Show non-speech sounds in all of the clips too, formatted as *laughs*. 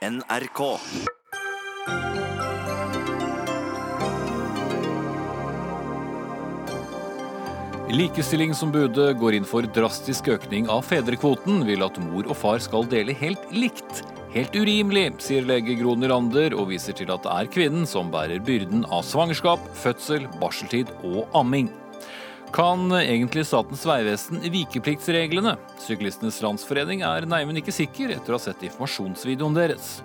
NRK. Likestillingsombudet går inn for drastisk økning av fedrekvoten, vil at mor og far skal dele helt likt. Helt urimelig, sier lege Gro Nylander, og viser til at det er kvinnen som bærer byrden av svangerskap, fødsel, barseltid og amming. Kan egentlig Statens vegvesen vikepliktsreglene? Syklistenes Landsforening er neimen ikke sikker etter å ha sett informasjonsvideoen deres.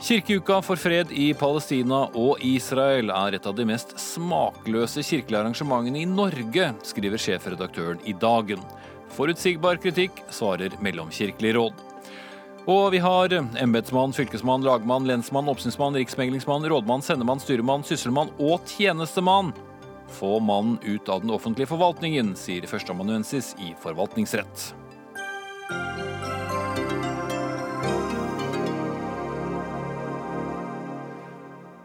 Kirkeuka for fred i Palestina og Israel er et av de mest smakløse kirkelige arrangementene i Norge, skriver sjefredaktøren i Dagen. Forutsigbar kritikk, svarer Mellomkirkelig råd. Og vi har embetsmann, fylkesmann, lagmann, lensmann, oppsynsmann, riksmeglingsmann, rådmann, sendemann, styremann, sysselmann og tjenestemann. Få mannen ut av den offentlige forvaltningen, sier førsteamanuensis i forvaltningsrett.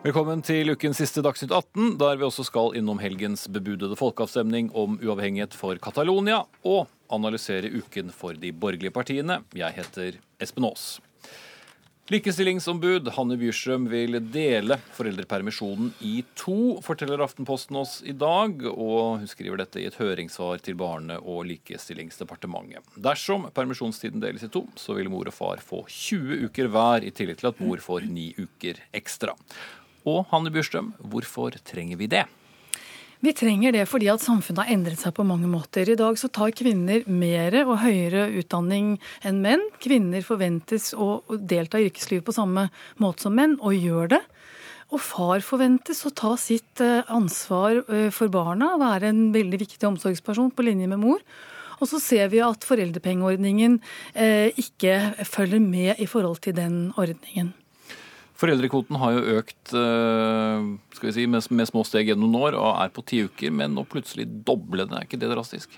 Velkommen til ukens siste Dagsnytt 18, der vi også skal innom helgens bebudede folkeavstemning om uavhengighet for Catalonia, og analysere uken for de borgerlige partiene. Jeg heter Espen Aas. Likestillingsombud Hanne Bjurstrøm vil dele foreldrepermisjonen i to, forteller Aftenposten oss i dag. Og hun skriver dette i et høringssvar til Barne- og likestillingsdepartementet. Dersom permisjonstiden deles i to, så vil mor og far få 20 uker hver, i tillegg til at mor får ni uker ekstra. Og Hanne Bjurstrøm, hvorfor trenger vi det? Vi trenger det fordi at samfunnet har endret seg på mange måter. I dag så tar kvinner mer og høyere utdanning enn menn. Kvinner forventes å delta i yrkeslivet på samme måte som menn, og gjør det. Og far forventes å ta sitt eh, ansvar eh, for barna, være en veldig viktig omsorgsperson på linje med mor. Og så ser vi at foreldrepengeordningen eh, ikke følger med i forhold til den ordningen. Foreldrekvoten har jo økt eh, si, med, med små steg gjennom år og er på ti uker, men nå plutselig doble det. Er ikke det drastisk?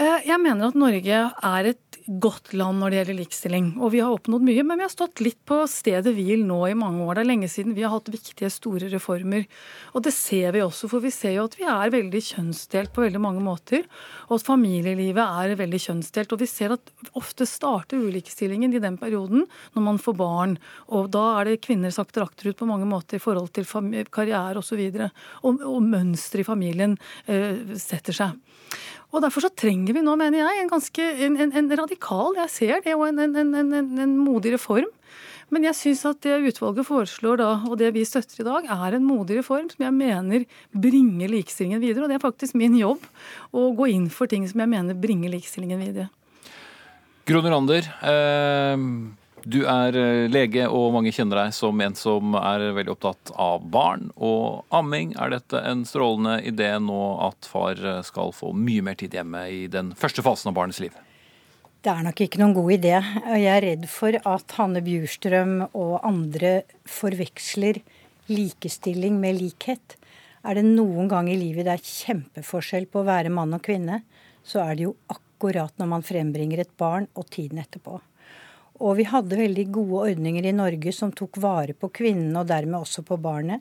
Eh, jeg mener at Norge er et godt land når det gjelder likestilling. Og vi har oppnådd mye, men vi har stått litt på stedet hvil nå i mange år. Det er lenge siden vi har hatt viktige, store reformer. Og det ser vi også, for vi ser jo at vi er veldig kjønnsdelt på veldig mange måter. Og at familielivet er veldig kjønnsdelt. Og vi ser at ofte starter ulikestillingen i den perioden når man får barn. Og da er det kvinner sakter akterut på mange måter i forhold til karriere osv. Og, så og, og mønsteret i familien uh, setter seg. Og Derfor så trenger vi nå, mener jeg, en ganske en, en, en radikal jeg ser det, og en, modig reform. Men jeg syns at det utvalget foreslår da, og det vi støtter i dag, er en modig reform som jeg mener bringer likestillingen videre. Og det er faktisk min jobb å gå inn for ting som jeg mener bringer likestillingen videre. Gro Ander, eh, du er eh, lege, og mange kjenner deg som en som er veldig opptatt av barn og amming. Er dette en strålende idé nå at far eh, skal få mye mer tid hjemme i den første fasen av barnets liv? Det er nok ikke noen god idé. Jeg er redd for at Hanne Bjurstrøm og andre forveksler likestilling med likhet. Er det noen gang i livet det er kjempeforskjell på å være mann og kvinne, så er det jo akkurat når man frembringer et barn og tiden etterpå. Og vi hadde veldig gode ordninger i Norge som tok vare på kvinnen, og dermed også på barnet.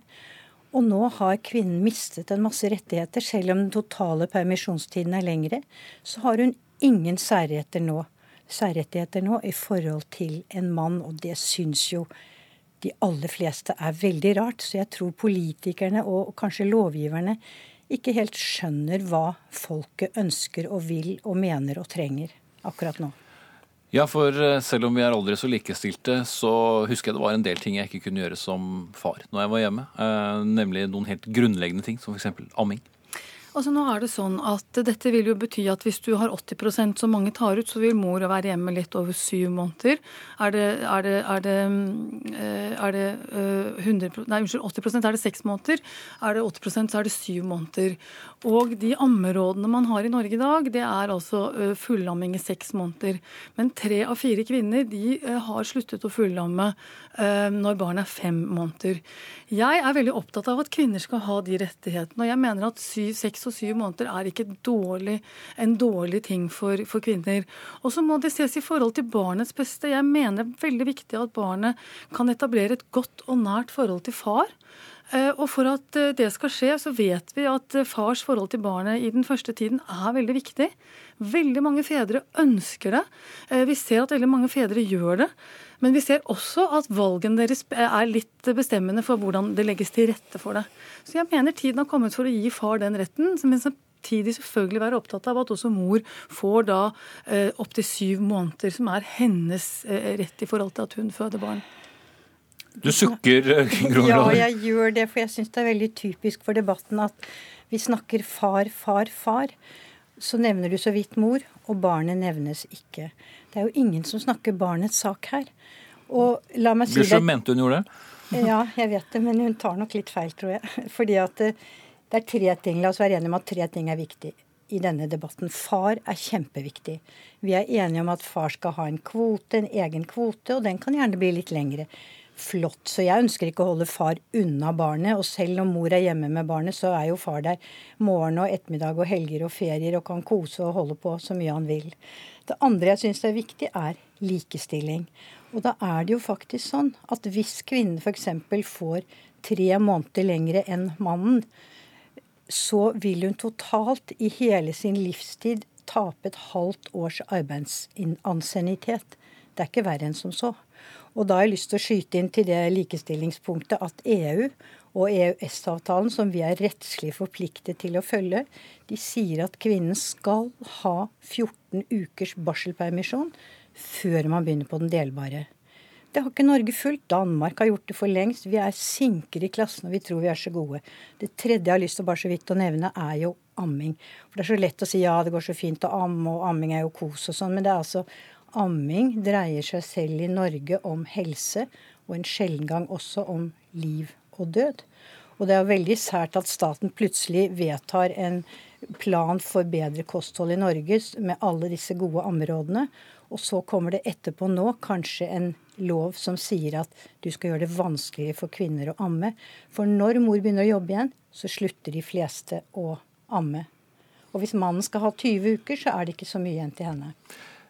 Og nå har kvinnen mistet en masse rettigheter. Selv om den totale permisjonstiden er lengre, så har hun ingen særrettigheter nå, særrettigheter nå i forhold til en mann, og det syns jo de aller fleste er veldig rart. Så jeg tror politikerne og kanskje lovgiverne ikke helt skjønner hva folket ønsker og vil og mener og trenger akkurat nå. Ja, for eh, selv om vi er aldri så likestilte, så husker jeg det var en del ting jeg ikke kunne gjøre som far når jeg var hjemme. Eh, nemlig noen helt grunnleggende ting, som f.eks. amming. Altså nå er det sånn at Dette vil jo bety at hvis du har 80% som mange tar ut, så vil mor være hjemme litt over syv måneder. Er det, er det, er det, eh, er det 100, nei, unnskyld, 80% er det seks måneder. Er det 80% så er det syv måneder. Og de ammerådene man har i Norge i dag, det er altså fullamming i seks måneder. Men tre av fire kvinner de har sluttet å fullamme når barnet er fem måneder. Jeg er veldig opptatt av at kvinner skal ha de rettighetene. Og jeg mener at seks og syv måneder er ikke dårlig, en dårlig ting for, for kvinner. Og så må det ses i forhold til barnets beste. Jeg mener det er veldig viktig at barnet kan etablere et godt og nært forhold til far. Eh, og for at eh, det skal skje, så vet vi at eh, fars forhold til barnet i den første tiden er veldig viktig. Veldig mange fedre ønsker det. Vi ser at veldig mange fedre gjør det. Men vi ser også at valgene deres er litt bestemmende for hvordan det legges til rette for det. Så jeg mener tiden har kommet for å gi far den retten. men samtidig selvfølgelig være opptatt av at også mor får da eh, opptil syv måneder, som er hennes eh, rett i forhold til at hun føder barn. Du sukker, eh, Gro Ja, jeg gjør det, for jeg syns det er veldig typisk for debatten at vi snakker far, far, far. Så nevner du så vidt mor, og barnet nevnes ikke. Det er jo ingen som snakker barnets sak her. Og la meg si det mente hun gjorde det? *laughs* Ja, jeg vet det, men hun tar nok litt feil, tror jeg. *laughs* Fordi at eh, det er tre ting. La oss være enige om at tre ting er viktig i denne debatten. Far er kjempeviktig. Vi er enige om at far skal ha en kvote, en egen kvote, og den kan gjerne bli litt lengre flott. Så jeg ønsker ikke å holde far unna barnet. Og selv om mor er hjemme med barnet, så er jo far der morgen og ettermiddag og helger og ferier og kan kose og holde på så mye han vil. Det andre jeg syns er viktig, er likestilling. Og da er det jo faktisk sånn at hvis kvinnen f.eks. får tre måneder lengre enn mannen, så vil hun totalt i hele sin livstid tape et halvt års arbeidsansiennitet. Det er ikke verre enn som så. Og da har jeg lyst til å skyte inn til det likestillingspunktet at EU og EØS-avtalen, som vi er rettslig forpliktet til å følge, de sier at kvinnen skal ha 14 ukers barselpermisjon før man begynner på den delbare. Det har ikke Norge fulgt. Danmark har gjort det for lengst. Vi er sinker i klassen, og vi tror vi er så gode. Det tredje jeg har lyst til bare så vidt å nevne, er jo amming. For Det er så lett å si ja, det går så fint å amme, og amming er jo kos og sånn, men det er altså Amming dreier seg selv i Norge om helse, og en sjelden gang også om liv og død. Og det er veldig sært at staten plutselig vedtar en plan for bedre kosthold i Norge med alle disse gode ammerådene. Og så kommer det etterpå nå kanskje en lov som sier at du skal gjøre det vanskeligere for kvinner å amme. For når mor begynner å jobbe igjen, så slutter de fleste å amme. Og hvis mannen skal ha 20 uker, så er det ikke så mye igjen til henne.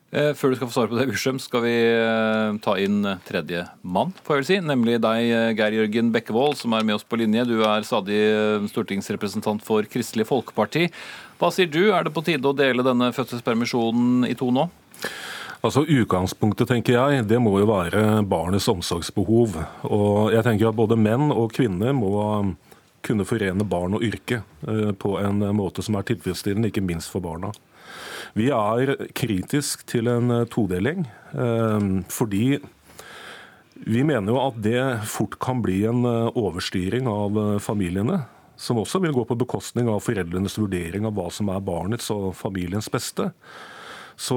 Eh, før du skal få svare på det, Ursheim, skal vi eh, ta inn tredje mann, får jeg vel si. Nemlig deg, eh, Geir Jørgen Bekkevold, som er med oss på linje. Du er stadig stortingsrepresentant for Kristelig Folkeparti. Hva sier du, er det på tide å dele denne fødselspermisjonen i to nå? Altså Utgangspunktet tenker jeg, det må jo være barnets omsorgsbehov. Og jeg tenker at Både menn og kvinner må kunne forene barn og yrke på en måte som er tilfredsstillende, ikke minst for barna. Vi er kritisk til en eh, todeling, eh, fordi vi mener jo at det fort kan bli en eh, overstyring av familiene. Som også vil gå på bekostning av foreldrenes vurdering av hva som er barnets og familiens beste. Så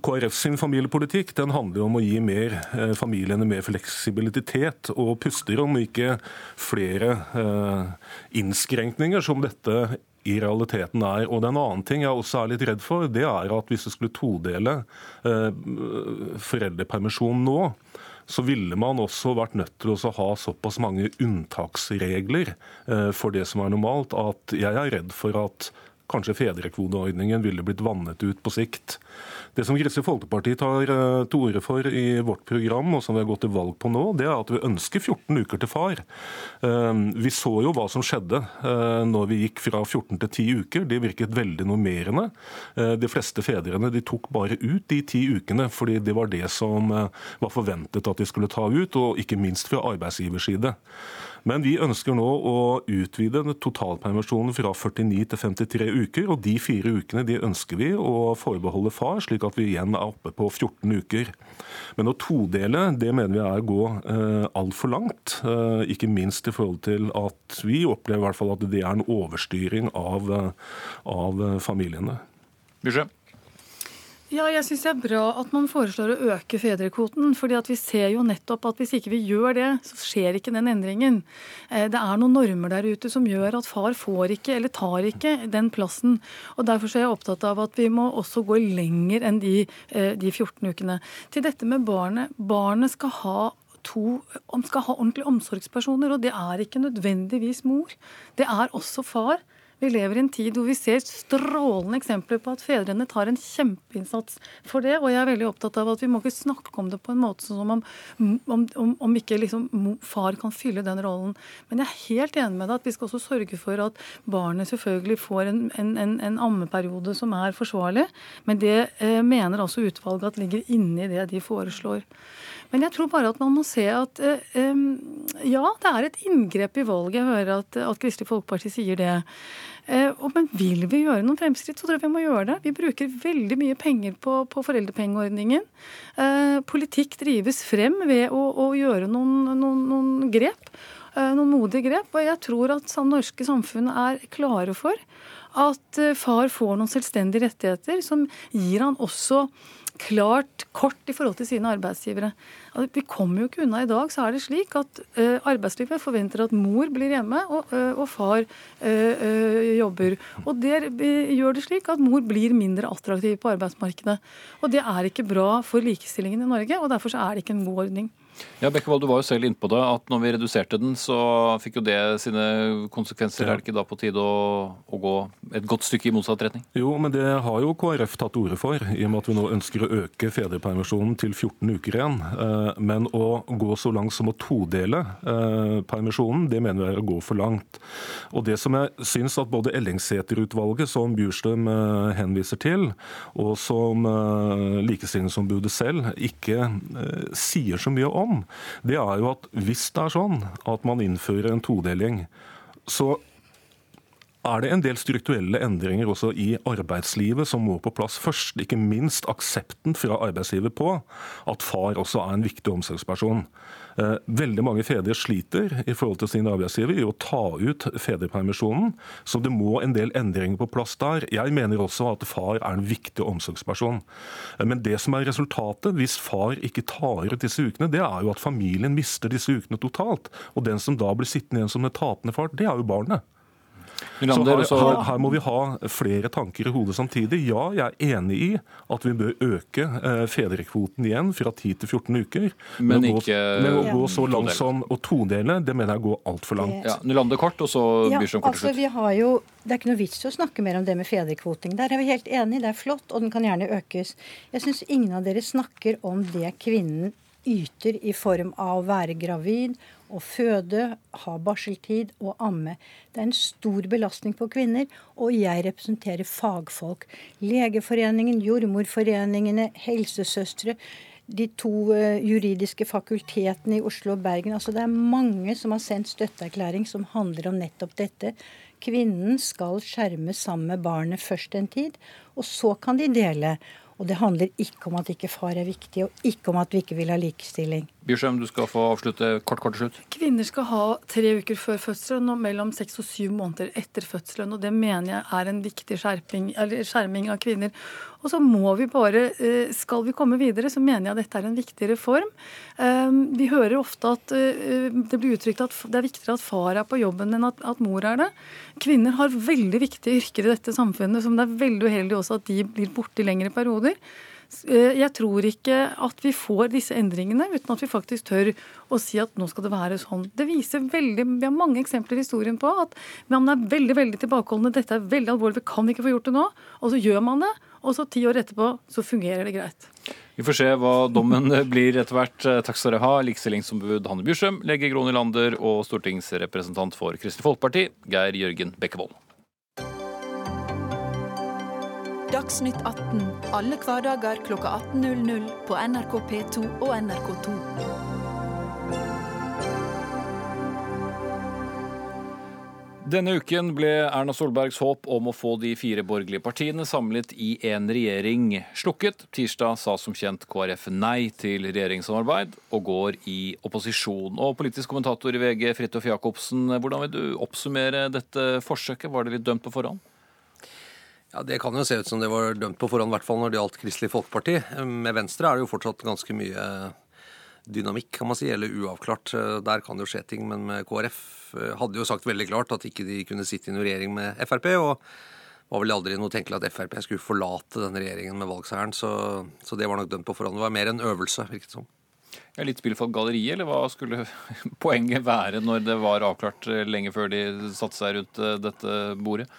KrF sin familiepolitikk den handler om å gi mer, familiene mer fleksibilitet og pusterom, ikke flere innskrenkninger som dette i realiteten er. Og det er en annen ting jeg også er litt redd for, det er at hvis det skulle todele eh, foreldrepermisjonen nå, så ville man også vært nødt til å ha såpass mange unntaksregler eh, for det som er normalt, at jeg er redd for at kanskje fedrekvoteordningen ville blitt vannet ut på sikt. Det som Kristelig Folkeparti tar eh, til orde for i vårt program, og som vi har gått til valg på nå, det er at vi ønsker 14 uker til far. Eh, vi så jo hva som skjedde eh, når vi gikk fra 14 til 10 uker. Det virket veldig normerende. De fleste fedrene de tok bare ut de ti ukene, fordi det var det som var forventet at de skulle ta ut, og ikke minst fra arbeidsgivers side. Men vi ønsker nå å utvide totalpermisjonen fra 49 til 53 uker. Og de fire ukene de ønsker vi å forbeholde far, slik at vi igjen er oppe på 14 uker. Men å todele, det mener vi er å gå eh, altfor langt. Eh, ikke minst i forhold til at vi opplever i hvert fall at det er en overstyring av, eh, av familiene. Bjørse? Ja, jeg syns det er bra at man foreslår å øke fedrekvoten. fordi vi ser jo nettopp at hvis ikke vi gjør det, så skjer ikke den endringen. Eh, det er noen normer der ute som gjør at far får ikke, eller tar ikke, den plassen. Og Derfor er jeg opptatt av at vi må også gå lenger enn de, eh, de 14 ukene. Til dette med barnet. Barnet skal ha to skal ha ordentlige omsorgspersoner, og det er ikke nødvendigvis mor. Det er også far. Vi lever i en tid hvor vi ser strålende eksempler på at fedrene tar en kjempeinnsats for det. Og jeg er veldig opptatt av at vi må ikke snakke om det på en måte som om, om, om, om ikke liksom far kan fylle den rollen. Men jeg er helt enig med deg at vi skal også sørge for at barnet selvfølgelig får en, en, en, en ammeperiode som er forsvarlig. Men det eh, mener altså utvalget at ligger inni det de foreslår. Men jeg tror bare at man må se at eh, ja, det er et inngrep i valget. Jeg hører at, at Kristelig Folkeparti sier det. Eh, men vil vi gjøre noen fremskritt, så tror jeg vi må gjøre det. Vi bruker veldig mye penger på, på foreldrepengeordningen. Eh, politikk drives frem ved å, å gjøre noen, noen, noen grep. Eh, noen modige grep. Og jeg tror at det norske samfunnet er klare for at far får noen selvstendige rettigheter som gir han også klart kort i forhold til sine arbeidsgivere. Altså, vi kommer jo ikke unna i dag, så er det slik at uh, arbeidslivet forventer at mor blir hjemme og, uh, og far uh, jobber. Og det gjør det slik at mor blir mindre attraktiv på arbeidsmarkedet. Og det er ikke bra for likestillingen i Norge, og derfor er det ikke en god ordning. Ja, Bekkevold, Du var jo selv inne på det, at når vi reduserte den, så fikk jo det sine konsekvenser. Ja. Er det ikke da på tide å, å, gå et godt stykke i motsatt retning? Jo, men det har jo KrF tatt ordet for, i og med at vi nå ønsker å øke fedrepermisjonen til 14 uker igjen. Eh, men å gå så langt som å todele eh, permisjonen, det mener vi er å gå for langt. Og det som jeg syns at både Ellingsæter-utvalget, som Bjurstrøm eh, henviser til, og som Likestillingsombudet selv ikke sier så mye om, om, det er jo at hvis det er sånn at man innfører en todeling, så er det en del strukturelle endringer også i arbeidslivet som må på plass først. Ikke minst aksepten fra arbeidsgiver på at far også er en viktig omsorgsperson. Eh, veldig mange fedre sliter i forhold til sin arbeidsgiver i å ta ut fedrepermisjonen, så det må en del endringer på plass der. Jeg mener også at far er en viktig omsorgsperson. Eh, men det som er resultatet hvis far ikke tar ut disse ukene, det er jo at familien mister disse ukene totalt. Og den som da blir sittende igjen som den tapende far, det er jo barnet. Så her, her, her, må vi ha flere tanker i hodet samtidig. Ja, jeg er enig i at vi bør øke eh, fedrekvoten igjen fra 10 til 14 uker. Men, men, ikke, gå, men å gå så langt som å todele, det mener jeg går altfor langt. Ja, Nylander kort, og så ja, Bjørnson kort til altså, slutt. Jo, det er ikke noe vits i å snakke mer om det med fedrekvoting. Der er vi helt enige, det er flott, og den kan gjerne økes. Jeg syns ingen av dere snakker om det kvinnen yter i form av å være gravid å føde, ha barseltid og amme. Det er en stor belastning på kvinner, og jeg representerer fagfolk. Legeforeningen, jordmorforeningene, helsesøstre, de to uh, juridiske fakultetene i Oslo og Bergen. Altså Det er mange som har sendt støtteerklæring som handler om nettopp dette. Kvinnen skal skjermes sammen med barnet først en tid, og så kan de dele. Og det handler ikke om at ikke far er viktig, og ikke om at vi ikke vil ha likestilling. Bjørsheim, du skal få avslutte kort, kort til slutt. Kvinner skal ha tre uker før fødselen og mellom seks og syv måneder etter fødselen. Og det mener jeg er en viktig skjerping, skjerming av kvinner. Og så må vi bare eh, Skal vi komme videre, så mener jeg dette er en viktig reform. Ehm, vi hører ofte at eh, det blir uttrykt at det er viktigere at far er på jobben enn at, mor er det. Kvinner har veldig viktige yrker i dette samfunnet som det er veldig uheldig også at de blir borte i lengre perioder. Eh, jeg tror ikke at vi får disse endringene uten at vi faktisk tør å si at nå skal det være sånn. Det viser veldig, Vi har mange eksempler i historien på at man er veldig veldig tilbakeholdne. Dette er veldig alvorlig, vi kan ikke få gjort det nå. Og så gjør man det, og så ti år etterpå så fungerer det greit. Vi får se hva dommen *laughs* blir etter hvert. Takk skal dere ha, likestillingsombud Hanne Bjurstrøm, lege Gro Nylander og stortingsrepresentant for Kristelig Folkeparti, Geir Jørgen Bekkevold. Dagsnytt 18 alle hverdager kl 18.00 på NRK P2 og NRK2. Denne uken ble Erna Solbergs håp om å få de fire borgerlige partiene samlet i en regjering slukket. Tirsdag sa som kjent KrF nei til regjeringssamarbeid og går i opposisjon. Og politisk kommentator i VG, Fridtjof Jacobsen, hvordan vil du oppsummere dette forsøket? Var det litt dømt på forhånd? Ja, Det kan jo se ut som det var dømt på forhånd, i hvert fall når det gjaldt Kristelig Folkeparti. Med Venstre er det jo fortsatt ganske mye dynamikk, kan man si, eller uavklart. Der kan det jo skje ting. Men med KrF eh, hadde jo sagt veldig klart at ikke de kunne sitte i noen regjering med Frp. og var vel aldri noe tenkelig at Frp skulle forlate denne regjeringen med valgseieren. Så, så, det var nok dømt på forhånd. Det var mer en øvelse, virket det som. Ja, litt spill for galleriet, eller hva skulle *laughs* poenget være når det var avklart lenge før de satte seg rundt eh, dette bordet?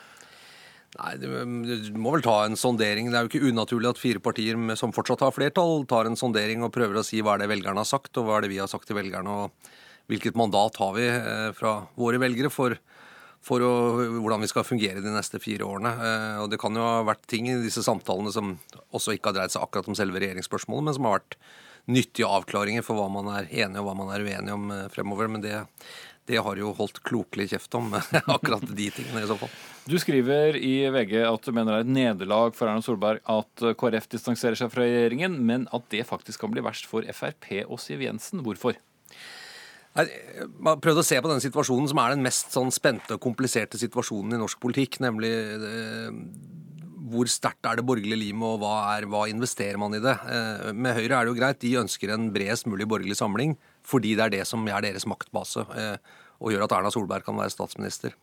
Nei, Du må vel ta en sondering. Det er jo ikke unaturlig at fire partier som fortsatt har flertall, tar en sondering og prøver å si hva er det velgerne har sagt, og hva er det vi har sagt til velgerne, og hvilket mandat har vi eh, fra våre velgere for, for å, hvordan vi skal fungere de neste fire årene. Eh, og Det kan jo ha vært ting i disse samtalene som også ikke har dreid seg akkurat om selve regjeringsspørsmålet, men som har vært nyttige avklaringer for hva man er enig og hva man er uenig om eh, fremover. Men det, det har jo holdt klokelig kjeft om, *laughs* akkurat de tingene i så fall. Du skriver i VG at du mener det er et nederlag for Erna Solberg at KrF distanserer seg fra regjeringen, men at det faktisk kan bli verst for Frp og Siv Jensen. Hvorfor? Jeg har prøvd å se på den situasjonen som er den mest sånn spente og kompliserte situasjonen i norsk politikk, nemlig eh, hvor sterkt er det borgerlige limet, og hva, er, hva, investerer man i det? Eh, med Høyre er det jo greit, de ønsker en bredest mulig borgerlig samling fordi det er det som er deres maktbase eh, og gjør at Erna Solberg kan være statsminister.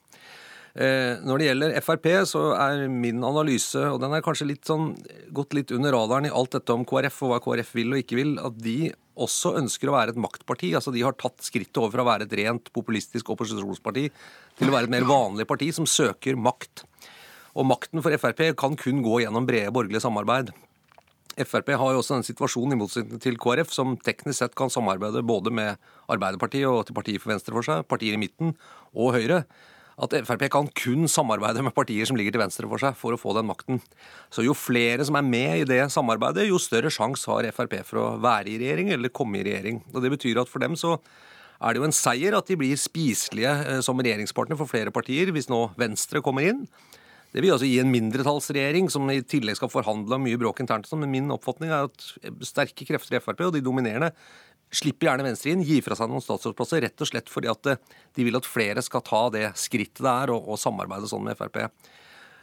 Eh, når det gjelder Frp, så er min analyse, og den er kanskje litt sånn, gått litt under radaren i alt dette om KrF og hva KrF vil og ikke vil, at de også ønsker å være et maktparti. Altså De har tatt skrittet over fra å være et rent populistisk opposisjonsparti til å være et mer vanlig parti som søker makt. Og makten for Frp kan kun gå gjennom brede borgerlige samarbeid. Frp har jo også den situasjonen i motsetning til KrF, som teknisk sett kan samarbeide både med Arbeiderpartiet og til partiet for venstre for seg, partier i midten og Høyre. At Frp kan kun samarbeide med partier som ligger til venstre for seg, for å få den makten. Så jo flere som er med i det samarbeidet, jo større sjanse har Frp for å være i regjering eller komme i regjering. Og Det betyr at for dem så er det jo en seier at de blir spiselige eh, som regjeringspartner for flere partier, hvis nå Venstre kommer inn. Det vil altså gi en mindretallsregjering som i tillegg skal forhandle om mye bråk internt. Sånn, men min oppfatning er at sterke krefter i Frp, og de dominerende, slipper gjerne Venstre inn, gir fra seg noen statsrådsplasser, rett og slett fordi at eh, de vil at flere skal ta det skrittet det er og, samarbeide sånn med Frp.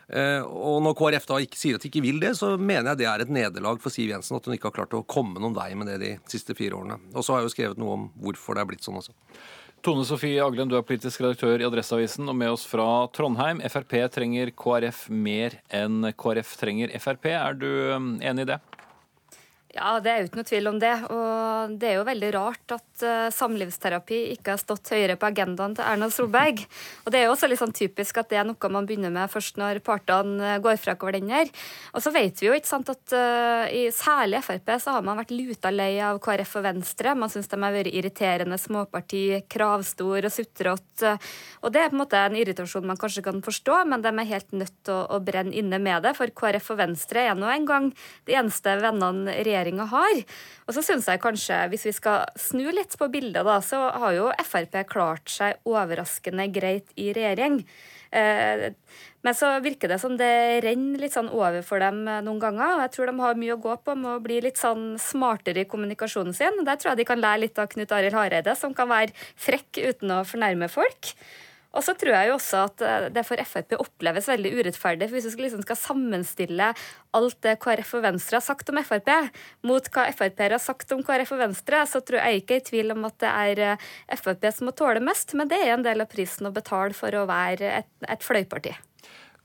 Eh, og når KrF da ikke sier at de ikke vil det, så mener jeg det er et nederlag for Siv Jensen at hun ikke har klart å komme noen vei med det de siste fire årene. Og så har jeg jo skrevet noe om hvorfor det er blitt sånn også. Tone Sofie Aglen, du er politisk redaktør i Adresseavisen og med oss fra Trondheim. Frp trenger KrF mer enn KrF trenger Frp. Er du um, enig i det? Ja, det er ikke noe tvil om det. Og det er jo veldig rart at uh, samlivsterapi ikke har stått høyere på agendaen til Erna Solberg. *laughs* Og det er jo også litt sånn typisk at det er noe man begynner med først når partene uh, går fra hverandre. Og så vet vi jo ikke sant at uh, i særlig Frp så har man vært luta lei av KrF og Venstre. Man syns de har vært irriterende småparti, kravstor og sutrete. Og det er på en måte en irritasjon man kanskje kan forstå, men de er helt nødt til å, å brenne inne med det. For KrF og Venstre er nå engang de eneste vennene regjeringen regjeringa har. Og så syns jeg kanskje, hvis vi skal snu litt på bildet, da, så har jo Frp klart seg overraskende greit i regjering. Eh, men så virker det som det renner litt sånn over for dem eh, noen ganger. og Jeg tror de har mye å gå på med å bli litt sånn smartere i kommunikasjonen sin. Der tror jeg de kan lære litt av Knut Arild Hareide, som kan være frekk uten å fornærme folk. Og så tror jeg jo også at eh, det for Frp oppleves veldig urettferdig. for Hvis du liksom skal sammenstille alt det KrF og Venstre har sagt om Frp, mot hva Frp har sagt om KrF og Venstre, så tror jeg ikke i tvil om at det er eh, Frp som må tåle mest, men det er en del av prisen å betale for å være et, et fløyparti.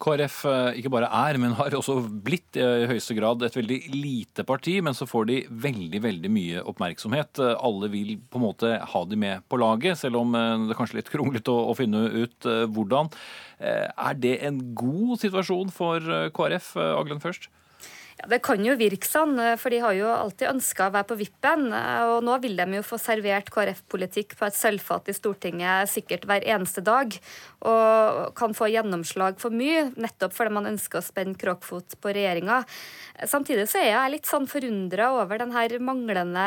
KrF eh, ikke bare er, men har også blitt eh, i høyeste grad et veldig lite parti, men så får de veldig veldig mye oppmerksomhet. Eh, alle vil på en måte ha de med på laget, selv om det er kanskje litt *laughs* kronglete å, finne ut hvordan. Er det en god situasjon for KrF, Aglen først? Ja, Det kan jo virke sånn, eh, for de har jo alltid ønska å være på vippen. Eh, og nå vil de jo få servert KrF-politikk på et sølvfat i Stortinget sikkert hver eneste dag. Og kan få gjennomslag for mye, nettopp fordi man ønsker å spenne kråkfot på regjeringa. Samtidig så er jeg litt sånn forundra over den her manglende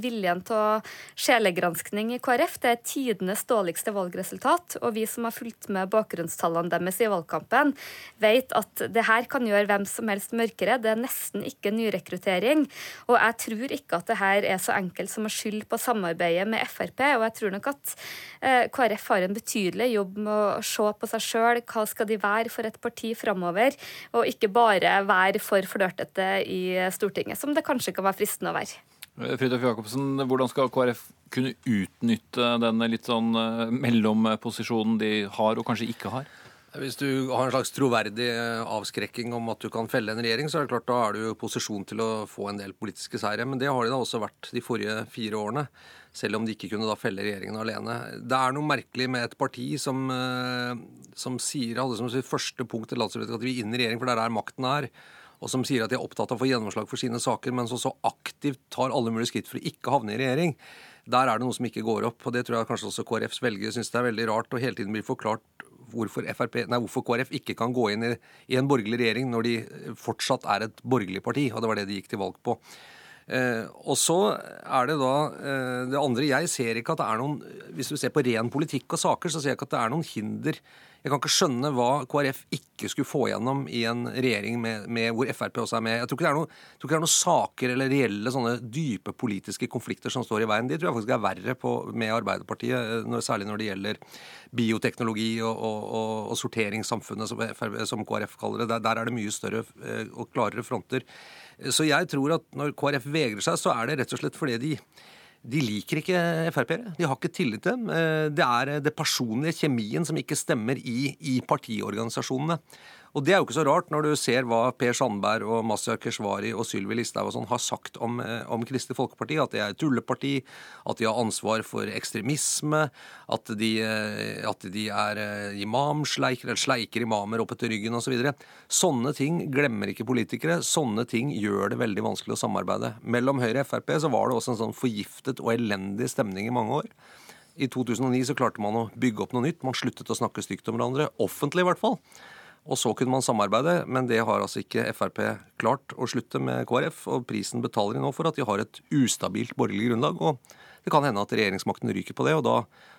viljen til sjelegranskning i KrF. Det er tidenes dårligste valgresultat, og vi som har fulgt med bakgrunnstallene deres i valgkampen, vet at det her kan gjøre hvem som helst mørkere. Det er nesten ikke nyrekruttering. Og jeg tror ikke at det her er så enkelt som å skylde på samarbeidet med Frp. Og jeg tror nok at eh, KrF har en betydelig jobb med å se på seg sjøl. Hva skal de være for et parti framover? Og ikke bare være for flørtete i Stortinget, som det kanskje kan være fristende å være. Fridtjof Jacobsen, hvordan skal KrF kunne utnytte den litt sånn eh, mellomposisjonen de har og kanskje ikke har? Hvis du har en slags troverdig eh, avskrekking om at du kan felle en regjering, så er det klart da er du i posisjon til å få en del politiske seire. Men det har de da også vært de forrige fire årene. Selv om de ikke kunne da felle regjeringen alene. Det er noe merkelig med et parti som, eh, som sier, hadde som sitt første punkt i landsmøtet at vi inn i regjering, for der er makten er. Og som sier at de er opptatt av å få gjennomslag for sine saker, men som så aktivt tar alle mulige skritt for å ikke havne i regjering. Der er det noe som ikke går opp. og Det tror jeg kanskje også KrFs velgere syns det er veldig rart. Og hele tiden blir forklart hvorfor, FRP, nei, hvorfor KrF ikke kan gå inn i, i, en borgerlig regjering når de fortsatt er et borgerlig parti. Og det var det de gikk til valg på. Eh, og så er det da eh, det andre Jeg ser ikke at det er noen Hvis du ser på ren politikk og saker, så ser jeg ikke at det er noen hinder jeg kan ikke skjønne hva KrF ikke skulle få gjennom i en regjering med, med hvor Frp også er med. Jeg tror ikke det er noen noe saker eller reelle sånne dype politiske konflikter som står i veien. De tror jeg faktisk er verre på, med Arbeiderpartiet, eh, når, særlig når det gjelder bioteknologi og, og, og, og sorteringssamfunnet, som, som, KrF kaller det. Der, der er det mye større og klarere fronter. Så jeg tror at når KrF vegrer seg, så er det rett og slett fordi de de liker ikke Frp-ere. De har ikke tillit til dem. Eh, det er det personlige, kjemien, som ikke stemmer i, i partiorganisasjonene. Og det er jo ikke så rart når du ser hva Per Sandberg og Masya Keshvari og Sylvi Listhaug og sånn har sagt om, eh, om Kristelig Folkeparti. At det er et tulleparti, at de har ansvar for ekstremisme, at de, eh, at de er eh, imamsleiker, eller sleiker imamer opp etter ryggen osv. Så videre. sånne ting glemmer ikke politikere. Sånne ting gjør det veldig vanskelig å samarbeide. Mellom Høyre og Frp så var det også en sånn forgiftet og elendig stemning i mange år. I 2009 så klarte man å bygge opp noe nytt. Man sluttet å snakke stygt om hverandre. Offentlig, i hvert fall. Og så kunne man samarbeide, men det har altså ikke Frp klart å slutte med KrF. Og prisen betaler de nå for at de har et ustabilt borgerlig grunnlag. og det kan hende at regjeringsmakten ryker på det, og da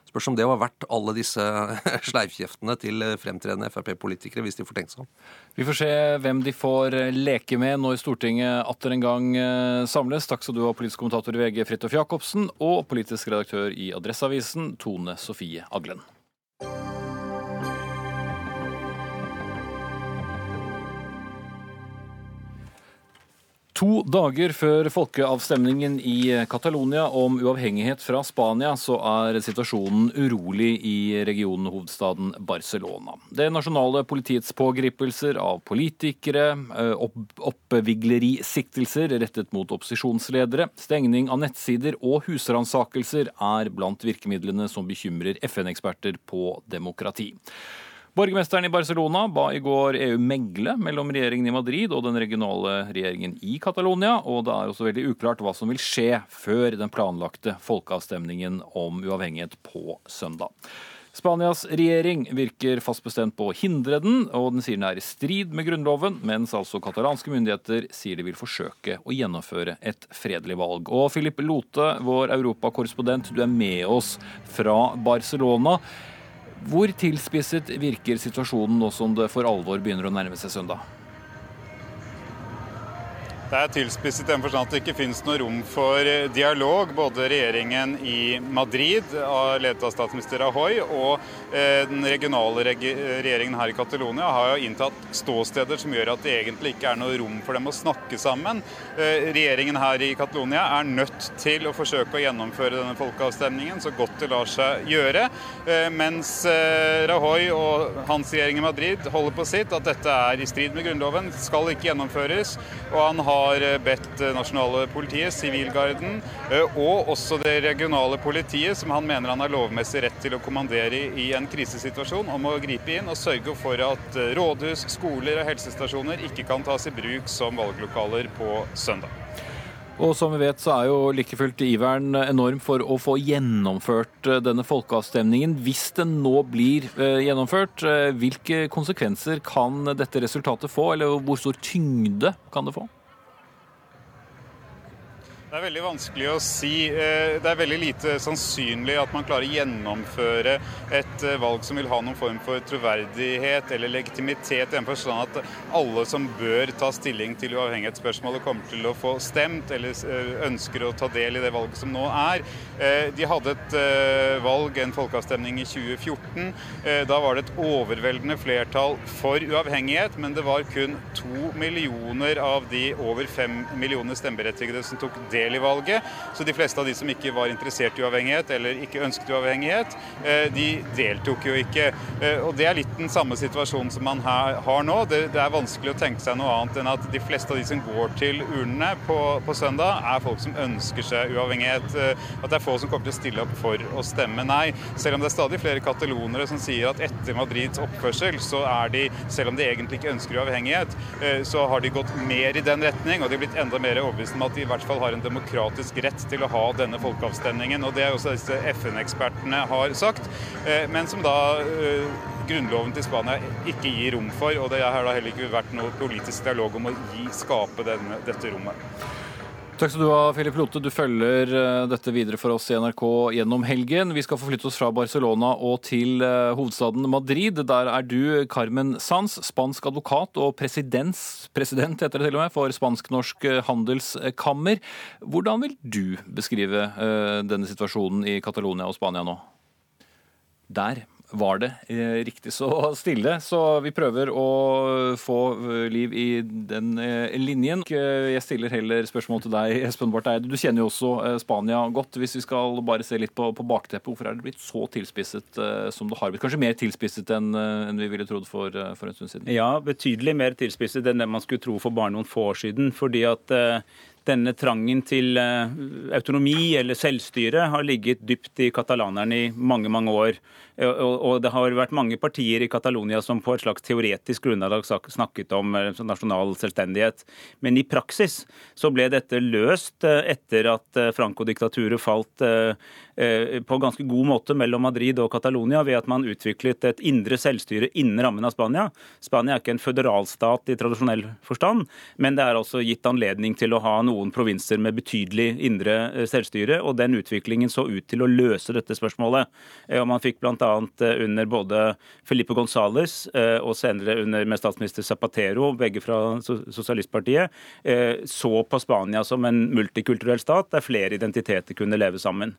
spørs om det var verdt alle disse *laughs* sleivkjeftene til fremtredende Frp-politikere, hvis de får tenkt seg om. Vi får se hvem de får leke med når Stortinget atter en gang eh, samles. Takk skal du ha, politisk kommentator i VG Fridtjof Jacobsen, og politisk redaktør i Adresseavisen, Tone Sofie Aglen. To dager før folkeavstemningen i Catalonia om uavhengighet fra Spania, så er situasjonen urolig i regionhovedstaden Barcelona. Det nasjonale politiets pågripelser av politikere, opp oppviglerisiktelser rettet mot opposisjonsledere, stengning av nettsider og husransakelser er blant virkemidlene som bekymrer FN-eksperter på demokrati. Borgermesteren i Barcelona ba i går EU megle mellom regjeringen i Madrid og den regionale regjeringen i Catalonia, og det er også veldig uklart hva som vil skje før den planlagte folkeavstemningen om uavhengighet på søndag. Spanias regjering virker fast bestemt på å hindre den, og den sier den er i strid med grunnloven, mens altså katalanske myndigheter sier de vil forsøke å gjennomføre et fredelig valg. Og Philip Lote, vår europakorrespondent, du er med oss fra Barcelona. Hvor tilspisset virker situasjonen nå som det for alvor begynner å nærme seg søndag? Det er tilspisset i den forstand at det ikke finnes noe rom for dialog. Både regjeringen i Madrid, ledet av statsminister Rajoy, og eh, den regionale regjeringen her i Catalonia har jo inntatt ståsteder som gjør at det egentlig ikke er noe rom for dem å snakke sammen. Eh, regjeringen her i Catalonia er nødt til å forsøke å gjennomføre denne folkeavstemningen så godt det lar seg gjøre, eh, mens Rajoy og hans regjering i Madrid holder på sitt, at dette er i strid med Grunnloven, skal ikke gjennomføres. og han har har eh, bedt eh, nasjonale politiet, Sivilgarden, eh, og også det regionale politiet, som han mener han har lovmessig rett til å kommandere i en krisesituasjon, om å gripe inn og sørge for at rådhus, skoler og helsestasjoner ikke kan tas i bruk som valglokaler på søndag. Og som vi vet, så er jo like fullt iveren enorm for å få gjennomført denne folkeavstemningen. Hvis den nå blir gjennomført, hvilke konsekvenser kan dette resultatet få, eller hvor stor tyngde kan det få? Det er veldig vanskelig å si. Eh, det er veldig lite sannsynlig at man klarer å gjennomføre et eh, valg som vil ha noen form for troverdighet eller legitimitet, i den forstand at alle som bør ta stilling til uavhengighetsspørsmålet, kommer til å få stemt eller eh, ønsker å ta del i det valget som nå er. De hadde et valg, en folkeavstemning, i 2014. Da var det et overveldende flertall for uavhengighet, men det var kun to millioner av de over fem millioner stemmeberettigede som tok del del i valget. Så de fleste av de som ikke var interessert i uavhengighet eller ikke ønsket uavhengighet, de deltok jo ikke. Og Det er litt den samme situasjonen som man har nå. Det, er vanskelig å tenke seg noe annet enn at de fleste av de som går til urnene på, på søndag, er folk som ønsker seg uavhengighet. At det er få som kommer til å stille opp for å stemme nei. Selv om det er stadig flere katalonere som sier at etter Madrids oppførsel, så er de, selv om de egentlig ikke ønsker uavhengighet, så har de gått mer i den retning, og de har blitt enda mer overbevist om at de i hvert fall har en demokratisk rett til å ha denne folkeavstemningen. og Det er også disse FN-ekspertene har sagt, men som da grunnloven til Spania ikke gir rom for. Og det har da heller ikke vært noe politisk dialog om å gi, skape denne, dette rommet. Takk skal du ha, Filip Lote. Du følger eh, dette videre for oss i NRK gjennom helgen. Vi skal forflytte oss fra Barcelona og til eh, hovedstaden Madrid. Der er du, Carmen Sanz, spansk advokat og president heter det til og med, for Spansk-norsk eh, handelskammer. Hvordan vil du beskrive denne situasjonen i Catalonia og Spania nå? Der var det eh, riktig så stille. Så vi prøver å få eh, liv i den eh, linjen. Jeg stiller heller spørsmål til deg, Espen Barth Eide. Du kjenner jo også Spania godt. Hvis vi skal bare se litt på, på bakteppet, hvorfor er det blitt så tilspisset som det har blitt? Kanskje mer tilspisset enn, enn vi ville trodd for, for, en stund siden? Ja, betydelig mer tilspisset enn det man skulle tro for bare noen få år siden. fordi at denne trangen til autonomi eller selvstyre har ligget dypt i katalanerne i mange, mange år. Og det har vært mange partier i Catalonia som på et slags teoretisk grunnlag snakket om eh, nasjonal selvstendighet. Men i praksis så ble dette løst eh, etter at eh, Franco-diktaturet falt på ganske god måte mellom Madrid og Catalonia ved at man utviklet et indre selvstyre innen rammen av Spania. Spania er ikke en føderalstat i tradisjonell forstand, men det er altså gitt anledning til å ha noen provinser med betydelig indre selvstyre, og den utviklingen så ut til å løse dette spørsmålet. Og man fikk bl.a. Eh, under både Felipe Gonzales eh, og senere under med statsminister Zapatero, begge fra Sosialistpartiet, eh, så på Spania som en multikulturell stat der flere identiteter kunne leve sammen.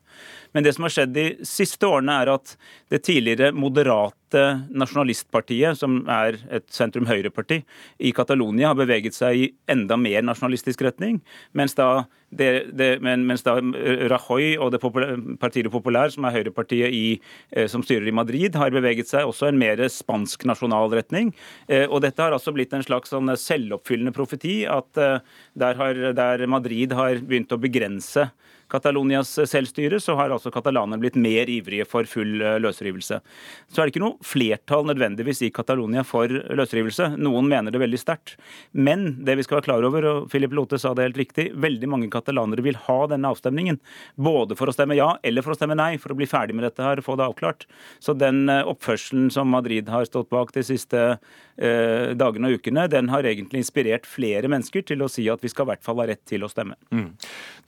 Men det som har skjedd de siste årene, er at det tidligere moderate nasjonalistpartiet, som er et sentrum-høyre-parti, i Catalonia har beveget seg i enda mer nasjonalistisk retning, mens da det, det, men, mens da Rajoy og det Partiet Populær, som er høyrepartiet i, eh, som styrer i Madrid, har beveget seg også en mer spansk nasjonal retning. Eh, og dette har altså blitt en slags sånn selvoppfyllende profeti, at eh, der, har, der Madrid har begynt å begrense Catalonias selvstyre, så har altså katalanerne blitt mer ivrige for full eh, løsrivelse. Så er det ikke noe flertall nødvendigvis i Catalonia for løsrivelse. Noen mener det veldig sterkt. Men det vi skal være klar over, og Philip Lote sa det helt riktig, veldig mange katalanere vil ha denne avstemningen. Både for å stemme ja eller for å stemme nei, for å bli ferdig med dette her, og få det avklart. Så den eh, oppførselen som Madrid har stått bak de siste eh, dagene og ukene, den har egentlig inspirert flere mennesker til å si at vi skal i hvert fall ha rett til å stemme. Mm.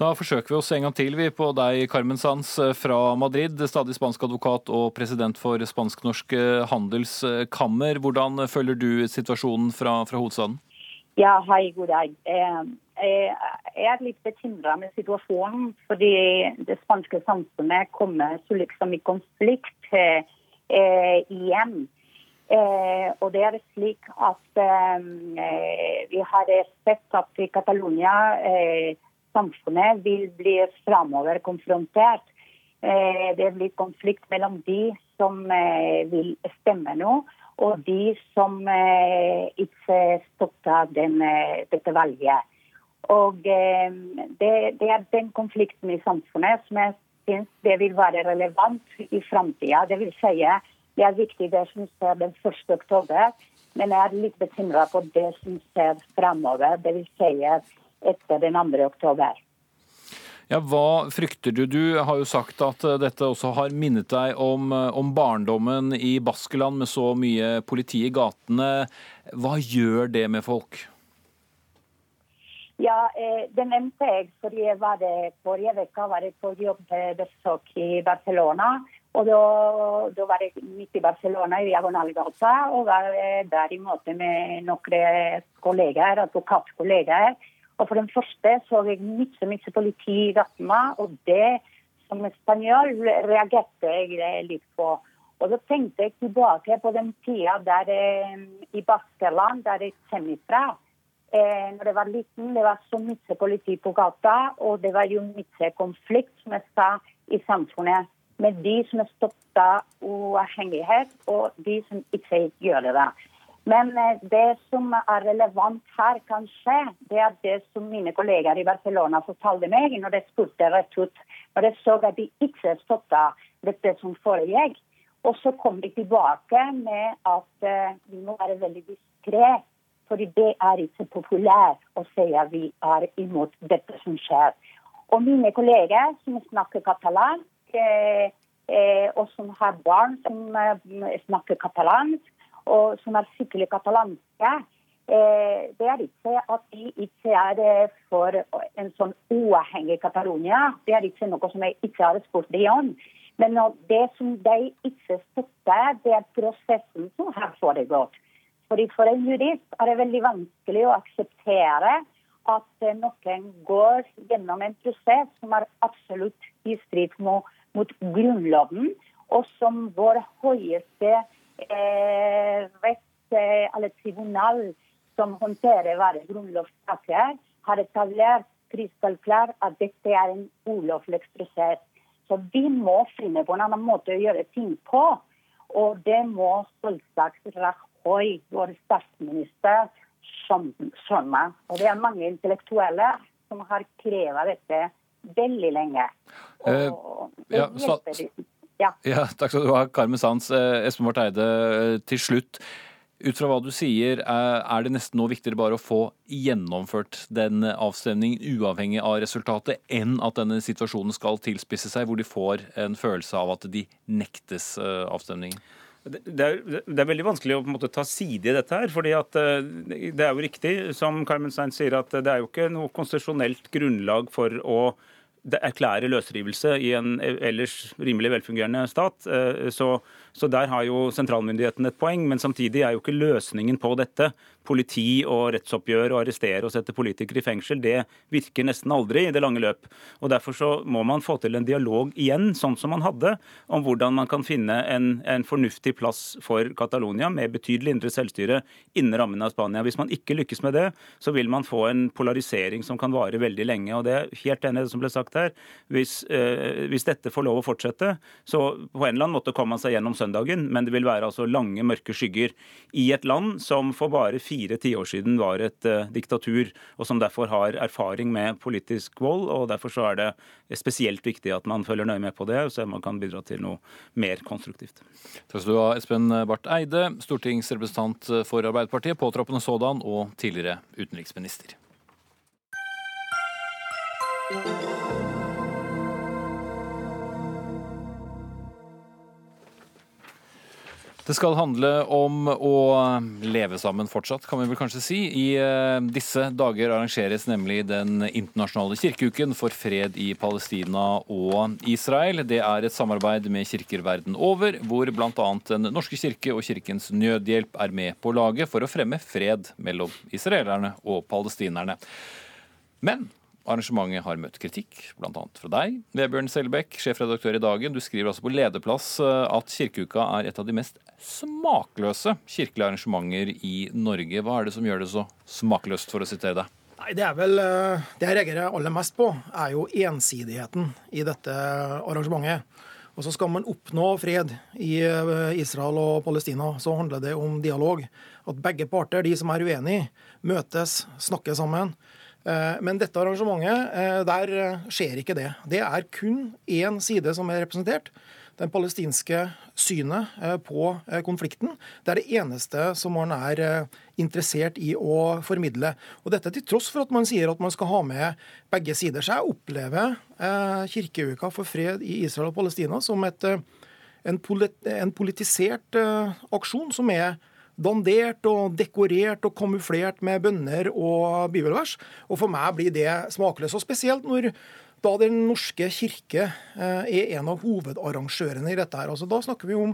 Da forsøker vi oss en gang til vi på deg, Carmen Sanz eh, fra Madrid, stadig spansk advokat og president for Spansk-norsk eh, handelskammer. Hvordan følger du situasjonen fra, fra hovedstaden? Ja, hei, god dag. Jeg er litt bekymra med situasjonen, fordi det spanske samfunnet kommer så liksom i konflikt eh, igjen. Eh, og det er slik at eh, vi har sett at i Catalonia eh, samfunnet vil bli framover konfrontert. Eh, det blir konflikt mellom de som eh, vil stemme nå, og de som eh, ikke støtter dette valget. Og det, det, er den konflikten i samfunnet som jeg syns det vil være relevant i framtida. Det vil si, det er viktig det som skjer den 1. oktober, men jeg er litt bekymra på det som skjer framover. Det vil si etter den 2. oktober. Ja, Hva frykter du? Du har jo sagt at eh, dette også har minnet deg om, eh, om barndommen i Baskeland med så mye politi i gatene. Hva gjør det med folk? Ja, eh, Det nevnte jeg fordi jeg var det forrige uke var jeg på jobbesøk i Barcelona. Og da, da, var jeg midt i Barcelona, i Diagonalgata, og var der i møte med noen kollegaer, advokatkollegaer. Og for den første så jeg mye, mye politi i gatene, og det som spanjol reagerte jeg litt på. Og så tenkte jeg tilbake på den tida der, eh, i Baskeland, der jeg kommer fra. eh, når jeg var liten, det var så mye politi på gata, og det var jo mye konflikt, som jeg sa, i samfunnet. Med de som støtter uavhengighet, og de som ikke gjør det. Men eh, det som er relevant her, kanskje, det er det som mine kolleger i Barcelona fortalte meg når de spurte rett ut. Når de så at de ikke støtta dette som foregikk. Og så kom de tilbake med at uh, vi må være veldig diskré. Fordi det er ikke populært å si at vi er imot dette som skjer. Og mine kolleger som snakker katalansk, eh, eh, og som har barn som eh, snakker katalansk, og som er skikkelig katalanske, eh, det er ikke at de ikke er eh, for en sånn uavhengig Catalonia. Det er ikke noe som jeg ikke har spurt dem om. Men det som de ikke støtter, det er prosessen som har foregått. Fordi For en jurist er det veldig vanskelig å akseptere at eh, noen går gjennom en prosess som er absolutt i strid mot, mot Grunnloven, og som vår høyeste rett, eh, eller tribunal som håndterer hver grunnlovssaker, har etablert krystallklart at dette er en ulovlig prosess. Så vi må finne på en annen måte å gjøre ting på. Og det må selvsagt Rajoy, vår statsminister, skjønne. Og det er mange intellektuelle som har krevet dette veldig lenge. Og, uh, ja, så, ja. ja. Takk skal du ha, Carmen Sands. Eh, Espen Barth Eide, eh, til slutt. Ut fra hva du sier, eh, er det nesten nå viktigere bare å få gjennomført den avstemningen, uavhengig av resultatet, enn at denne situasjonen skal tilspisse seg, hvor de får en følelse av at de nektes avstemningen? Det er, det er, veldig vanskelig å måte, ta side i dette her. fordi at Det er jo riktig som Carmen Stein sier, at det er jo ikke noe konstitusjonelt grunnlag for å erklære løsrivelse i en ellers rimelig velfungerende stat. Eh, så, så der har jo sentralmyndigheten et poeng, men samtidig er jo ikke løsningen på dette politi og rettsoppgjør og arrestere og sette politikere i fengsel, det virker nesten aldri i det lange løp. Og Derfor så må man få til en dialog igjen, sånn som man hadde, om hvordan man kan finne en, en fornuftig plass for Catalonia med betydelig indre selvstyre innen rammen av Spania. Hvis man ikke lykkes med det, så vil man få en polarisering som kan vare veldig lenge. og Det er helt enig det som ble sagt her. Hvis, eh, hvis dette får lov å fortsette, så på en eller annen måte kommer man seg gjennom søndagen, men det vil være altså lange, mørke skygger i et land som for bare fire tiår siden var et uh, diktatur, og som derfor har erfaring med politisk vold. og Derfor så er det spesielt viktig at man følger nøye med på det, så man kan bidra til noe mer konstruktivt. Takk skal du ha, Espen Barth Eide, stortingsrepresentant for Arbeiderpartiet, påtroppende sådan, og tidligere utenriksminister. Det skal handle om å leve sammen fortsatt, kan vi vel kanskje si. I eh, disse dager arrangeres nemlig den internasjonale kirkeuken for fred i Palestina og Israel. Det er et samarbeid med kirker verden over, hvor bl.a. Den norske kirke og Kirkens Nødhjelp er med på laget for å fremme fred mellom israelerne og palestinerne. Men Arrangementet har møtt kritikk, bl.a. fra deg, Vebjørn Selbekk, sjefredaktør i Dagen. Du skriver altså på lederplass eh, at kirkeuka er et av de mest smakløse kirkelige arrangementer i Norge. Hva er det som gjør det så smakløst, for å sitere deg? Nei, Det er vel, eh, det jeg reagerer aller mest på, er jo ensidigheten i dette arrangementet. Og så Skal man oppnå fred i eh, Israel og Palestina, så handler det om dialog. At begge parter, de som er uenige, møtes, snakker sammen. Eh, men dette arrangementet, eh, der eh, skjer ikke det. Det er kun én side som er representert. Den palestinske synet på konflikten. Det er det eneste som man er interessert i å formidle. Og Dette til tross for at man sier at man skal ha med begge sider. Så jeg opplever kirkeuka for fred i Israel og Palestina som et, en, politisert aksjon som er dandert og dekorert og kamuflert med bønner og bibelvers. Og for meg blir det smakløst. Og spesielt når da Den norske kirke eh, er en av hovedarrangørene i dette. her. Altså, da snakker vi om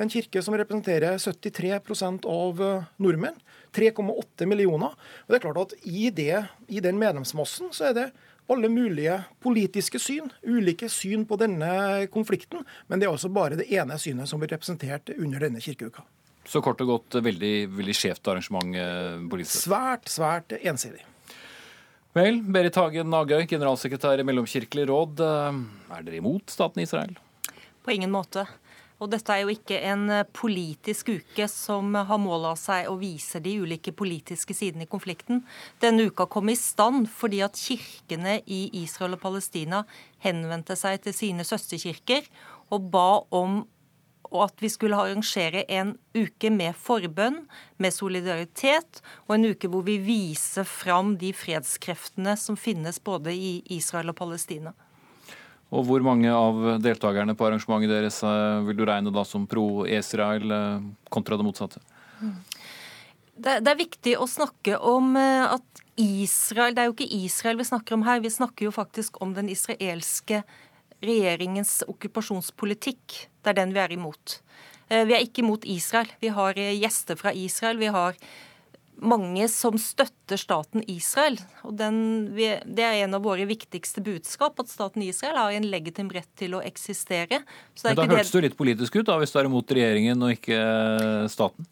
en kirke som representerer 73 av eh, nordmenn. 3,8 millioner. Og det er klart at i, det, I den medlemsmassen så er det alle mulige politiske syn, ulike syn på denne konflikten. Men det er altså bare det ene synet som blir representert under denne kirkeuka. Så kort og godt veldig, veldig skjevt arrangement politisk? Svært, svært ensidig. Vel, Berit Hagen Nagøy, generalsekretær i Mellomkirkelig råd. Er dere imot staten Israel? På ingen måte. Og dette er jo ikke en eh, politisk uke som har mål av seg å vise de ulike politiske sidene i konflikten. Denne uka kom i stand fordi at kirkene i Israel og Palestina henvendte seg til sine søsterkirker og ba om at vi skulle arrangere en uke med forbønn, med solidaritet, og en uke hvor vi viser fram de fredskreftene som finnes både i Israel og Palestina. Og hvor mange av deltakerne på arrangementet deres eh, vil du regne da som pro-Israel eh, kontra det motsatte? Det, det, er viktig å snakke om eh, at Israel Det er jo ikke Israel vi snakker om her. Vi snakker jo faktisk om den israelske regjeringens okkupasjonspolitikk. Det er den vi er imot. Vi er ikke imot Israel. Vi har gjester fra Israel. Vi har mange som støtter staten Israel. og den, Det er en av våre viktigste budskap, at staten Israel har en legitim rett til å eksistere. Men Da hørtes det jo litt politisk ut, da, hvis du er imot regjeringen og ikke eh, staten?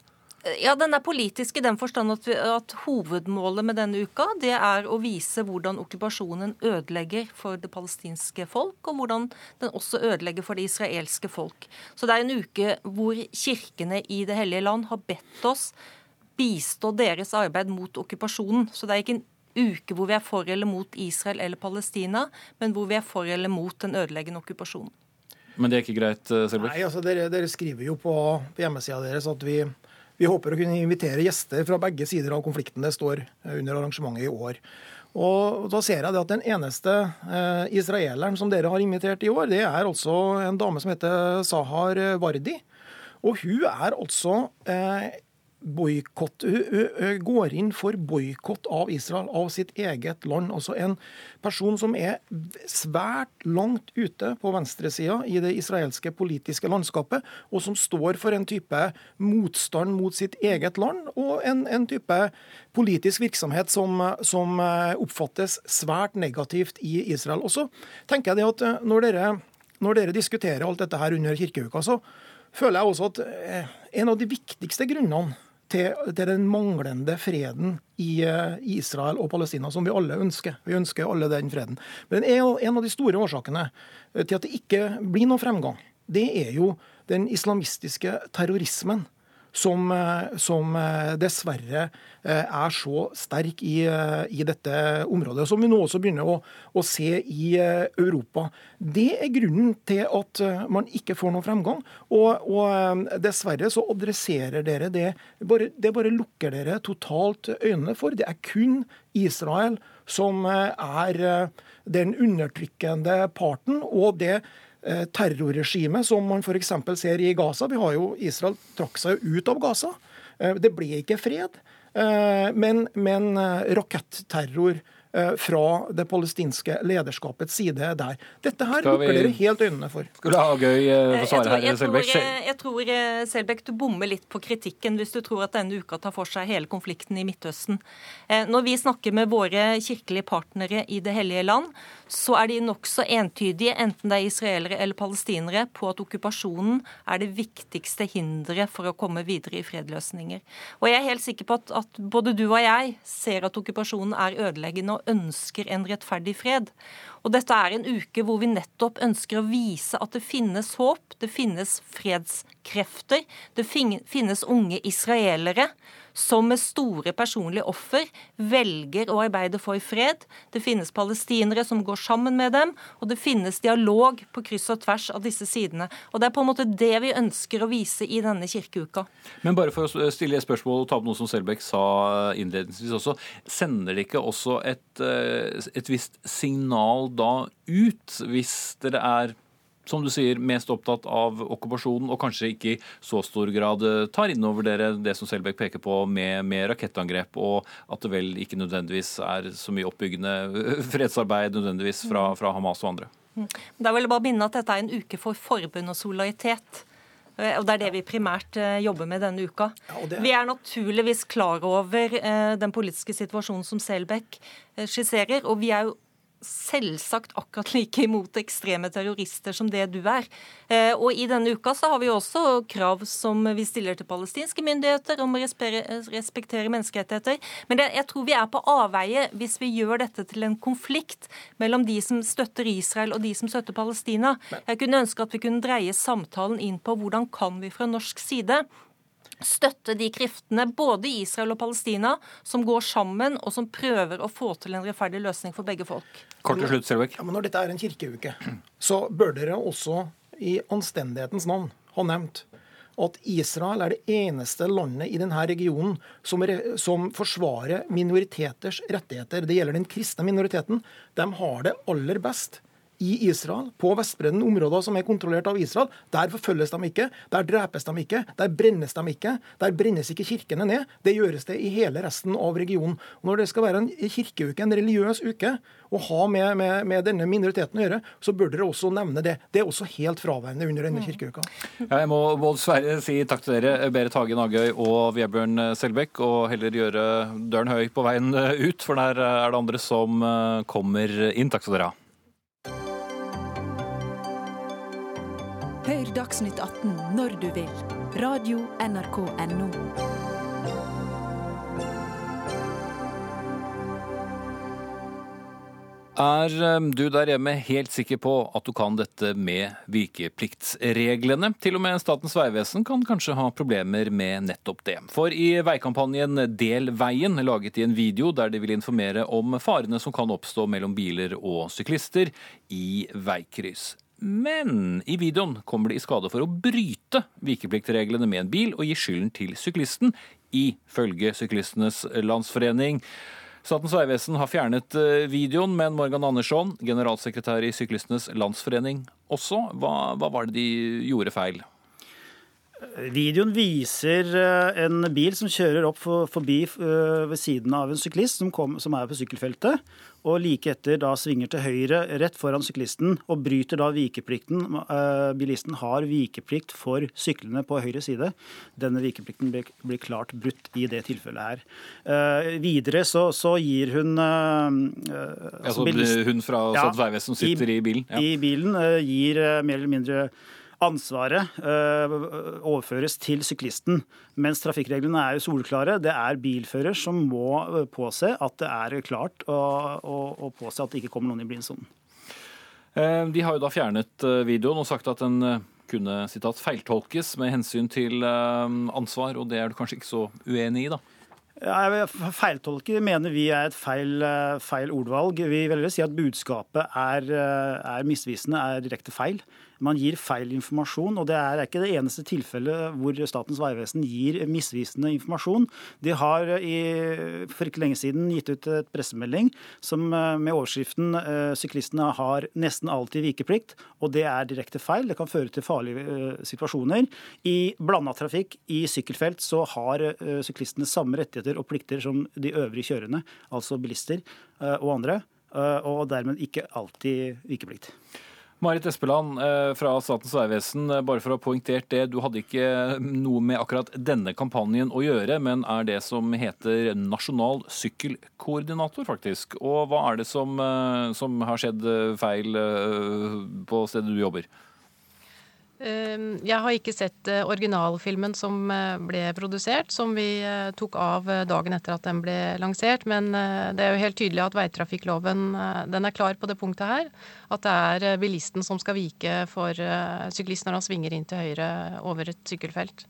Ja, Den er politisk i den forstand at, at, hovedmålet med denne uka det er å vise hvordan okkupasjonen ødelegger for det palestinske folk, og hvordan den også ødelegger for det israelske folk. Så det er en uke hvor kirkene i Det hellige land har bedt oss bistå deres arbeid mot okkupasjonen. Så det er ikke en uke hvor vi er for eller mot Israel eller Palestina, men hvor vi er for eller mot den ødeleggende okkupasjonen. Men det er ikke greit, eh, Selbekk? Nei, altså dere, dere, skriver jo på, på hjemmesida deres at vi, vi, håper å kunne invitere gjester fra begge sider av konflikten. Det står eh, under arrangementet i år. Og da ser jeg at Den eneste eh, israeleren som dere har invitert i år, det er altså en dame som heter Sahar Vardi. Og hun er altså eh, boykott, går inn for boikott av Israel, av sitt eget land. Altså en person som er svært langt ute på venstresida i det israelske politiske landskapet, og som står for en type motstand mot sitt eget land, og en, en type politisk virksomhet som, som, oppfattes svært negativt i Israel. Og så tenker jeg det at eh, når dere, når dere diskuterer alt dette her under kirkeuka, så føler jeg også at eh, en av de viktigste grunnene til, til, den manglende freden i uh, Israel og Palestina, som vi alle ønsker. Vi ønsker alle den freden. Men en, en av de store årsakene eh, til at det ikke blir noen fremgang, det er jo den islamistiske terrorismen som, eh, som eh, dessverre eh, er så sterk i, i, dette området, som vi nå også begynner å, å, se i Europa. Det er grunnen til at man ikke får noen fremgang. Og, og dessverre så adresserer dere det bare, Det bare lukker dere totalt øynene for. Det er kun Israel som er den undertrykkende parten. og det Eh, terrorregime som man f.eks. ser i Gaza. Vi har jo, Israel trakk seg ut av Gaza. Eh, det ble ikke fred. Eh, men, men raketterror Eh, fra det palestinske lederskapets side der. Dette her lukker vi... dere helt øynene for. Skal du ha gøy eh, svare her, Selbekk? Jeg tror, eh, Selbekk, du bommer litt på kritikken hvis du tror at denne uka tar for seg hele konflikten i Midtøsten. Når vi snakker med våre kirkelige partnere i Det hellige land, så er de nokså entydige, enten det er israelere eller palestinere, på at okkupasjonen er det viktigste hinderet for å komme videre i fredløsninger. Og jeg er helt sikker på at, at både du og jeg ser at okkupasjonen er ødeleggende ønsker en rettferdig fred. Og dette er en uke hvor vi nettopp ønsker å vise at det finnes håp, det finnes fredskrefter, det finnes unge israelere som med store personlige offer velger å arbeide for fred. Det finnes palestinere som går sammen med dem, og det finnes dialog på kryss og tvers av disse sidene. Og Det er på en måte det vi ønsker å vise i denne kirkeuka. Men bare for å stille et spørsmål og ta opp noe som Selbekk sa innledningsvis også. Sender det ikke også et, eh, et visst signal da ut, hvis dere er som du sier, mest opptatt av okkupasjonen, og kanskje ikke i så stor grad eh, tar inn over dere det som Selbekk peker på med, med, rakettangrep, og at det vel ikke nødvendigvis er så mye oppbyggende *laughs* fredsarbeid nødvendigvis fra, fra Hamas og andre. Mm. Da vil jeg bare minne at dette er en uke for forbund og solidaritet. Eh, og Det er det vi primært eh, jobber med denne uka. Ja, er... Vi er naturligvis klar over den politiske situasjonen som Selbekk skisserer. og vi er jo selvsagt akkurat like imot ekstreme terrorister som det du er. Eh, og i denne uka så har vi også krav som vi stiller til palestinske myndigheter om å respektere menneskerettigheter. Men jeg tror vi er på avveie hvis vi gjør dette til en konflikt mellom de som støtter Israel og de som støtter Palestina. Jeg kunne ønske at vi kunne dreie samtalen inn på hvordan kan vi fra norsk side støtte de kreftene, både i Israel og Palestina, som går sammen og som prøver å få til en rettferdig løsning for begge folk. Kort til slutt, Selvik. Ja, men når dette er en kirkeuke, så bør dere også i anstendighetens navn ha nevnt at Israel er det eneste landet i denne regionen som, som, forsvarer minoriteters rettigheter. Det gjelder den kristne minoriteten. De har det aller best i Israel, på Vestbredden, områder som er kontrollert av Israel. Der forfølges de ikke, der drepes de ikke, der brennes de ikke. Der brennes ikke kirkene ned. Det gjøres det i hele resten av regionen. Og når det skal være en kirkeuke, en religiøs uke, å ha med, med, med, denne minoriteten å gjøre, så bør dere også nevne det. Det er også helt fraværende under denne kirkeuka. Ja, jeg må dessverre si takk til dere, Berit Hagen Agøy og Vebjørn Selbekk, og heller gjøre døren høy på veien ut, for der er det andre som kommer inn. Takk skal dere ha. Dagsnytt 18 når du vil. Radio NRK Radio.nrk.no. Er um, du der hjemme helt sikker på at du kan dette med vikepliktsreglene? Til og med Statens vegvesen kan kanskje ha problemer med nettopp det. For i veikampanjen Del veien, laget i en video der de vil informere om farene som kan oppstå mellom biler og syklister i veikryss. Men i videoen kommer de i skade for å bryte vikepliktreglene med en bil og gi skylden til syklisten, ifølge Syklistenes Landsforening. Statens vegvesen har fjernet eh, videoen, men Morgan Andersson, generalsekretær i Syklistenes Landsforening også. Hva, hva var det de gjorde feil? Videoen viser eh, en bil som kjører opp forbi eh, ved siden av en syklist som, kom, som er på sykkelfeltet og like etter da svinger til høyre rett foran syklisten og bryter da vikeplikten. Eh, bilisten har vikeplikt for syklene på høyre side. Denne vikeplikten blir, klart brutt i det tilfellet her. Eh, videre så, så gir hun uh, altså, Hun fra Statens ja, vegvesen som sitter i, i bilen? Ja. I bilen gir mer eller mindre Ansvaret øh, overføres til syklisten, mens trafikkreglene er jo soleklare. Det er bilfører som må øh, påse at det er klart, og, og påse at det ikke kommer noen i blindsonen. Eh, de har jo da fjernet videoen og sagt at den kunne citat, feiltolkes med hensyn til ansvar, og det er du kanskje ikke så uenig i, da? Ja, Feiltolke mener vi er et feil, feil ordvalg. Vi vil si at budskapet er, er misvisende, er direkte feil man gir feil informasjon. og Det er ikke det eneste tilfellet hvor Statens vegvesen gir misvisende informasjon. De har i, for ikke lenge siden gitt ut et pressemelding som, eh, med overskriften eh, 'Syklistene har nesten alltid vikeplikt', og det er direkte feil. Det kan føre til farlige situasjoner. I blanda trafikk, i sykkelfelt, så har syklistene samme rettigheter og plikter som de øvrige kjørende, altså bilister og andre, og dermed ikke alltid vikeplikt. Marit Espeland eh, fra Statens vegvesen, eh, bare for å ha poengtert det. Du hadde ikke noe med akkurat denne kampanjen å gjøre, men er det som heter nasjonal sykkelkoordinator, faktisk. Og hva er det som, eh, som har skjedd feil på stedet du jobber? Ehm, jeg har ikke sett eh, originalfilmen som eh, ble produsert, som vi eh, tok av dagen etter at den ble lansert. Men det er jo helt tydelig at veitrafikkloven den er klar på det punktet her. At det er bilisten som skal vike for syklist når han svinger inn til høyre over et sykkelfelt.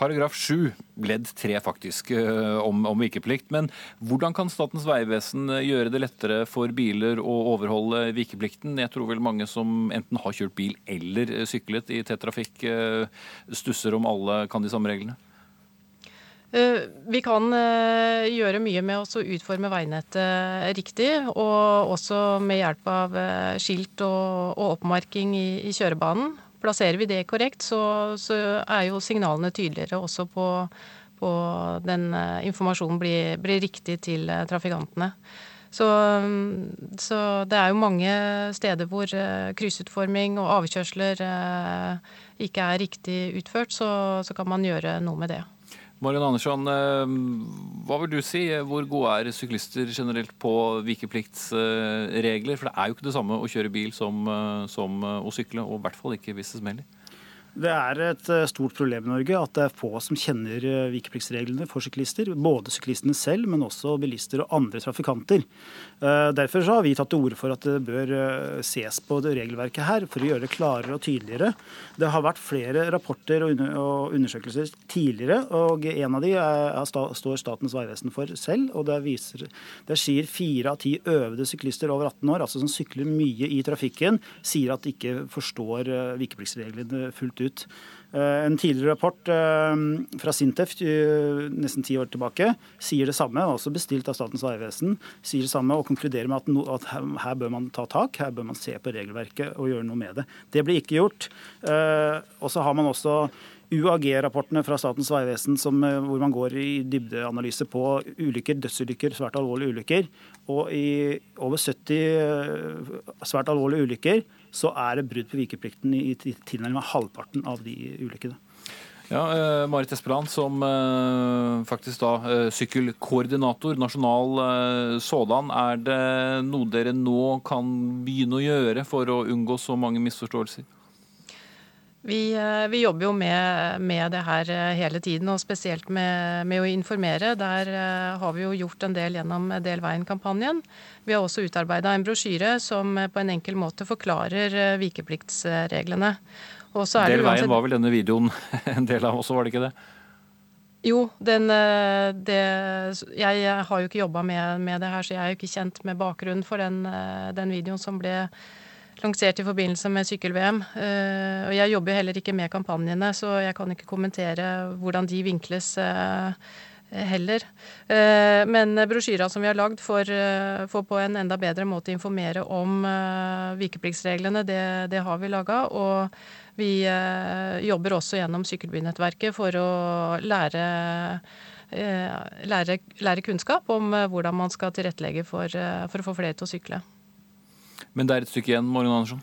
Paragraf 7, ledd 3 faktisk, eh, om, om, vikeplikt. Men hvordan kan Statens vegvesen eh, gjøre det lettere for biler å overholde vikeplikten? Jeg tror vel mange som enten har kjørt bil eller eh, syklet i tett trafikk, stusser om alle kan de samme reglene? Vi kan gjøre mye med å utforme veinettet riktig, og også med hjelp av skilt og, oppmerking i kjørebanen. Plasserer vi det korrekt, så, så er jo signalene tydeligere også på, på den uh, informasjonen blir, blir, riktig til uh, trafikantene. Så, så, det er jo mange steder hvor uh, kryssutforming og avkjørsler ikke er riktig utført, så, så kan man gjøre noe med det. Marion Andersson, eh, hva vil du si? Hvor gode er syklister generelt på vikepliktsregler? For det er jo ikke det samme å kjøre bil som, eh, som å sykle, og i hvert fall ikke hvis det smeller. Det er et eh, stort problem i Norge at det er få som kjenner eh, vikepliktsreglene for syklister. Både syklistene selv, men også bilister og andre trafikanter. Eh, derfor har vi tatt til orde for at det bør ses på det regelverket her, for å gjøre det klarere og tydeligere. Det har vært flere rapporter og undersøkelser tidligere, og en av de er, står Statens vegvesen for selv. og Der, viser, der sier fire av ti øvede syklister over 18 år, altså som sykler mye i trafikken, sier at de ikke forstår vikepliktsreglene fullt ut ut. Eh, en tidligere rapport eh, fra Sintef eh, nesten ti år tilbake sier det samme, også bestilt av Statens vegvesen, sier det samme og konkluderer med at, no, at, her bør man ta tak, her bør man se på regelverket og gjøre noe med det. Det blir ikke gjort. Og så har man også UAG-rapportene fra Statens vegvesen hvor man går i dybdeanalyse på ulykker, dødsulykker, svært alvorlige ulykker. Og i over 70 svært alvorlige ulykker så er det brudd på vikeplikten i tilnærmet halvparten av de ulykkene. Ja, eh, Marit Espeland, som eh, faktisk da eh, sykkelkoordinator, nasjonal sådan. Er det noe dere nå kan begynne å gjøre for å unngå så mange misforståelser? Vi, eh, vi, jobber jo med, med, det her eh, hele tiden, og spesielt med, med, å informere. Der eh, har vi jo gjort en del gjennom Del veien-kampanjen. Vi har også utarbeida en brosjyre som på en enkel måte forklarer vikepliktsreglene. Del veien var vel denne videoen *laughs* en del av også, var det ikke det? Jo, den, det, jeg har jo ikke jobba med, med, det her, så jeg er jo ikke kjent med bakgrunnen for den, den videoen som ble lansert i forbindelse med sykkel-VM. Eh, og jeg jobber heller ikke med kampanjene, så jeg kan ikke kommentere hvordan de vinkles eh, heller. Eh, men brosjyra som vi har lagd for, for, på en enda bedre måte informere om vikepliktsreglene, det, det har vi laga. Og vi jobber også gjennom Sykkelbynettverket for å lære Lære, lære, kunnskap om hvordan man skal tilrettelegge for, for å få flere til å sykle. Men det er et stykke igjen, Morgan Andersson?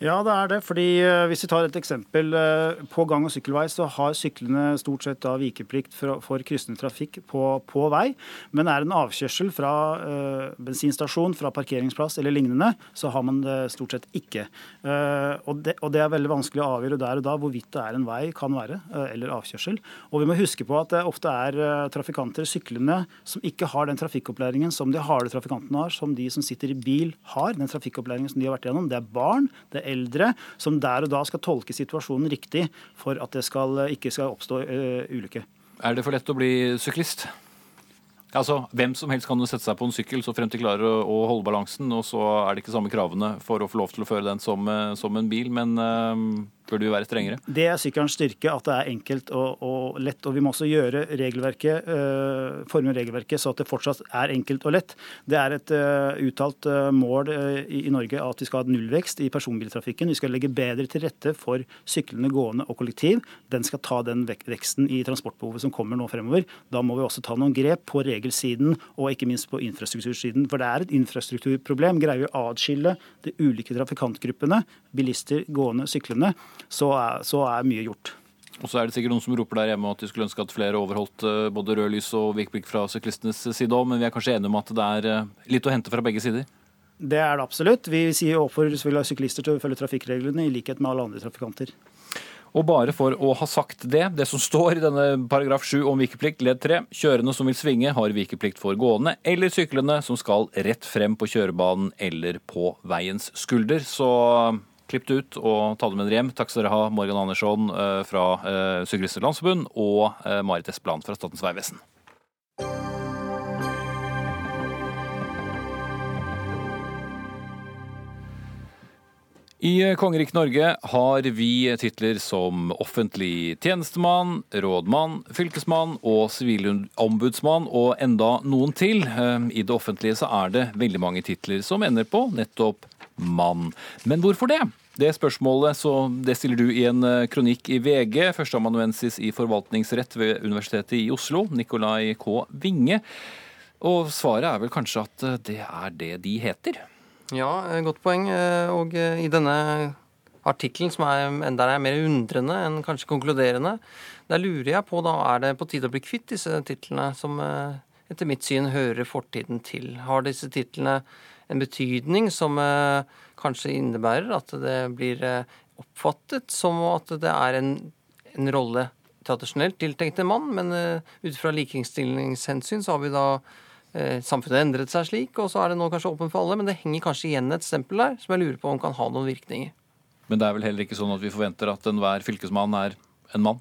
Ja, det er det. fordi eh, Hvis vi tar et eksempel. Eh, på gang- og sykkelvei så har syklene stort sett da vikeplikt for, for kryssende trafikk på, på, vei. Men er det en avkjørsel fra uh, bensinstasjon, fra parkeringsplass eller lignende, så har man det stort sett ikke. Uh, og, det, og, det, er veldig vanskelig å avgjøre der og da hvorvidt det er en vei, kan være, uh, eller avkjørsel. Og vi må huske på at det ofte er trafikanter, syklende, som ikke har den trafikkopplæringen som de harde trafikantene har, som de som sitter i bil har. Den trafikkopplæringen som de har vært igjennom. Det er barn. det er eldre som der og da skal tolke situasjonen riktig for at det skal, ikke skal oppstå uh, ulykke. Er det for lett å bli syklist? Altså, Hvem som helst kan jo sette seg på en sykkel så frem til klarer å, holde balansen, og så er det ikke samme kravene for å få lov til å føre den som, eh, som en bil. Men uh, Burde vi være strengere? Det er sykkelens styrke, at det er enkelt og, og lett. Og vi må også gjøre regelverket, uh, forme regelverket så at det fortsatt er enkelt og lett. Det er et uh, uttalt uh, mål i, i, Norge at vi skal ha nullvekst i personbiltrafikken. Vi skal legge bedre til rette for syklende, gående og kollektiv. Den skal ta den veksten i transportbehovet som kommer nå fremover. Da må vi også ta noen grep på regelsiden og ikke minst på infrastruktursiden. For det er et infrastrukturproblem. Greier vi å adskille de ulike trafikantgruppene, bilister, gående, syklende, så er, så er mye gjort. Og så er det sikkert noen som roper der hjemme at de skulle ønske at flere overholdt eh, både rød lys og vikeplikt fra syklistenes side òg, men vi er kanskje enige om at det er eh, litt å hente fra begge sider? Det er det absolutt. Vi sier oppfordrer syklister til å følge trafikkreglene i likhet med alle andre trafikanter. Og bare for å ha sagt det, det som står i denne paragraf 7 om vikeplikt, ledd 3. Kjørende som vil svinge, har vikeplikt for gående eller syklende som skal rett frem på kjørebanen eller på veiens skulder. Så Klipp det ut og ta det med dere hjem. Takk skal dere ha, Morgan Andersson eh, fra eh, Syklistenes Landsforbund og eh, Marit Espeland fra Statens vegvesen. I kongeriket Norge har vi titler som offentlig tjenestemann, rådmann, fylkesmann og sivilombudsmann og enda noen til. I det offentlige så er det veldig mange titler som ender på nettopp mann. Men hvorfor det? Det spørsmålet så det stiller du i en eh, kronikk i VG, førsteamanuensis i forvaltningsrett ved Universitetet i Oslo, Nikolai K. Winge. Og svaret er vel kanskje at eh, det er det de heter? Ja, godt poeng. Eh, og i denne artikkelen som er, der er mer undrende enn kanskje konkluderende. Der lurer jeg på, da er det på tide å bli kvitt disse titlene som eh, etter mitt syn hører fortiden til. Har disse titlene en betydning som eh, kanskje innebærer at det blir eh, oppfattet som at det er en, en rolle tradisjonelt tiltenkt en mann, men ut fra likestillingshensyn så har vi da Samfunnet endret seg slik, og så er det nå kanskje åpent for alle, men det henger kanskje igjen et stempel der som jeg lurer på om kan ha noen virkninger. Men det er vel heller ikke sånn at vi forventer at enhver fylkesmann er en mann?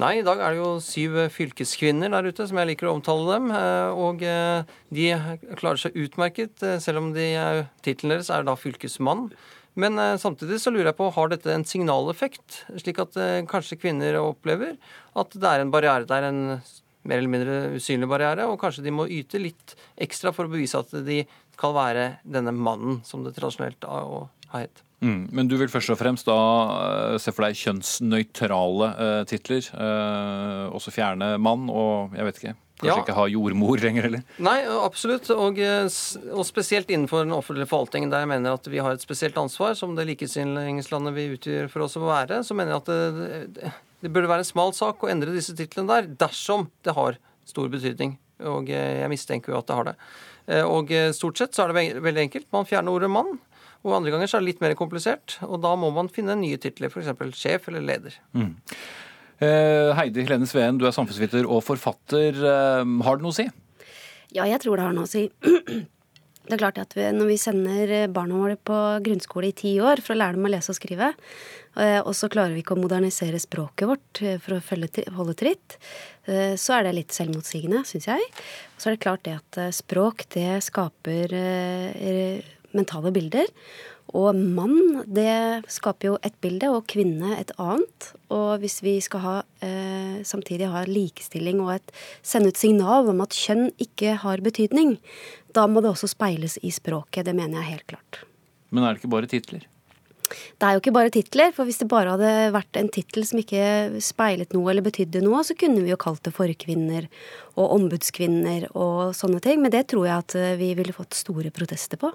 Nei, i dag er det jo syv fylkeskvinner der ute, som jeg liker å omtale dem. Eh, og eh, de klarer seg utmerket, eh, selv om de, tittelen deres er da fylkesmann. Men samtidig så lurer jeg på, har dette en signaleffekt, slik at kanskje kvinner opplever at det er en barriere der, en mer eller mindre usynlig barriere, og kanskje de må yte litt ekstra for å bevise at de skal være denne mannen som det tradisjonelt har hett. Mm, men du vil først og fremst da uh, se for deg kjønnsnøytrale uh, titler. Uh, også fjerne mann og jeg vet ikke. Kanskje ja. ikke ha jordmor lenger, eller? Nei, absolutt. Og, og, spesielt innenfor den offentlige forvaltningen, der jeg mener at vi har et spesielt ansvar, som det likestillingslandet vi utgjør for oss å være, så mener jeg at det, det, det burde være en smal sak å endre disse titlene der, dersom det har stor betydning. Og jeg mistenker jo at det har det. Og stort sett så er det veldig enkelt. Man fjerner ordet mann. Og andre ganger så er det litt mer komplisert, og da må man finne nye titler, f.eks. sjef eller leder. Mm. Eh, Heidi Helene Sveen, du er samfunnsviter og forfatter. Eh, har det noe å si? Ja, jeg tror det har noe å si. *clears throat* Det er klart at vi, Når vi sender barna våre på grunnskole i ti år for å lære dem å lese og skrive, eh, og så klarer vi ikke å modernisere språket vårt for å følge, holde tritt, så er det litt selvmotsigende, syns jeg. Og så er det klart det at språk det skaper mentale bilder. Og mann, det skaper jo et bilde, og kvinne et annet. Og hvis vi skal ha, eh, samtidig ha likestilling og et, sende ut signal om at kjønn ikke har betydning, da må det også speiles i språket. Det mener jeg helt klart. Men er det ikke bare titler? Det er jo ikke bare titler, for hvis det bare hadde vært en tittel som ikke speilet noe eller betydde noe, så kunne vi jo kalt det forkvinner og ombudskvinner og sånne ting. Men det tror jeg at eh, vi ville fått store protester på.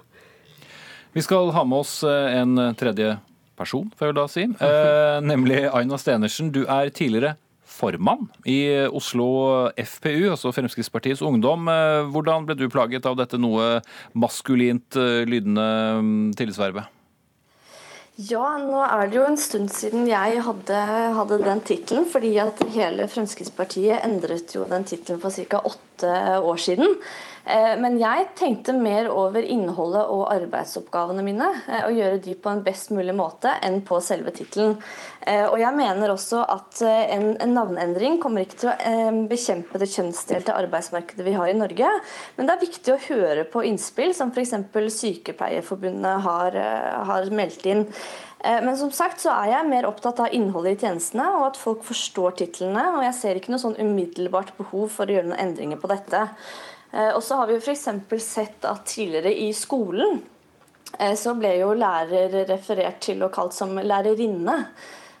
Vi skal ha med oss eh, en tredje person, får jeg da si. Eh, *laughs* nemlig Aina Stenersen. Du er tidligere formann i Oslo FPU, altså Fremskrittspartiets Ungdom. Eh, hvordan ble du plaget av dette noe maskulint eh, lydende mm, tillitsvervet? Ja, nå er det jo en stund siden jeg hadde, hadde den tittelen. Fordi at hele Fremskrittspartiet endret jo den tittelen for ca. åtte år siden. Eh, men jeg tenkte mer over innholdet og arbeidsoppgavene mine, eh, og gjøre de på en best mulig måte enn på selve tittelen. Eh, og jeg mener også at en, en navneendring kommer ikke til å bekjempe det kjønnsdelte arbeidsmarkedet vi har i Norge, men det er viktig å høre på innspill som f.eks. Sykepleierforbundet har, har meldt inn. Men som sagt så er jeg mer opptatt av innholdet i tjenestene, og at folk forstår titlene. Og jeg ser ikke noe sånn umiddelbart behov for å gjøre noen endringer på dette. Eh, og så har vi jo f.eks. sett at tidligere i skolen eh, så ble jo lærer referert til og kalt som lærerinne.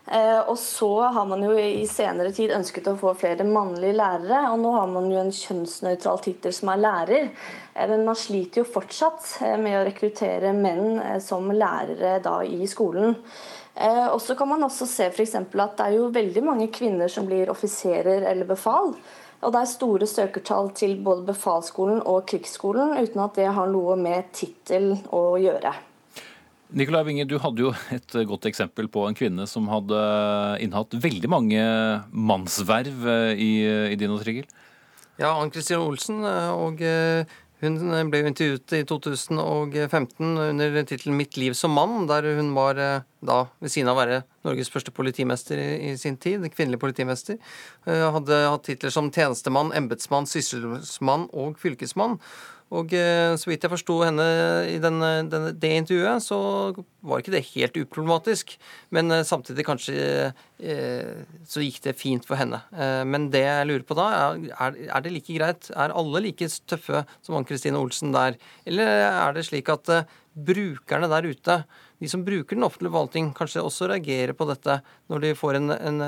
Eh, og så har man jo i senere tid ønsket å få flere mannlige lærere, og nå har man jo en kjønnsnøytral tittel som er lærer. Men man sliter jo fortsatt med å rekruttere menn som lærere da i skolen. Og så kan man også se f.eks. at det er jo veldig mange kvinner som blir offiserer eller befal. Og det er store søkertall til både befalsskolen og krigsskolen, uten at det har noe med tittel å gjøre. Nicolai Winge, du hadde jo et godt eksempel på en kvinne som hadde innehatt veldig mange mannsverv i, i din. Ja, Ann Kristin Olsen. Og eh, hun ble jo intervjuet i 2015 under tittelen 'Mitt liv som mann', der hun var eh, da ved siden av å være Norges første politimester i, sin tid, kvinnelig politimester. Eh, hadde hatt titler som tjenestemann, embetsmann, sysselmann og fylkesmann. Og eh, så vidt jeg forsto henne i den, den, det intervjuet, så var ikke det helt uproblematisk. Men eh, samtidig kanskje eh, så gikk det fint for henne. Men det jeg lurer på da, er, er det like greit? Er alle like tøffe som Ann-Kristine Olsen der? Eller er det slik at brukerne der ute, de som bruker den offentlige forvaltning, kanskje også reagerer på dette når de får en, en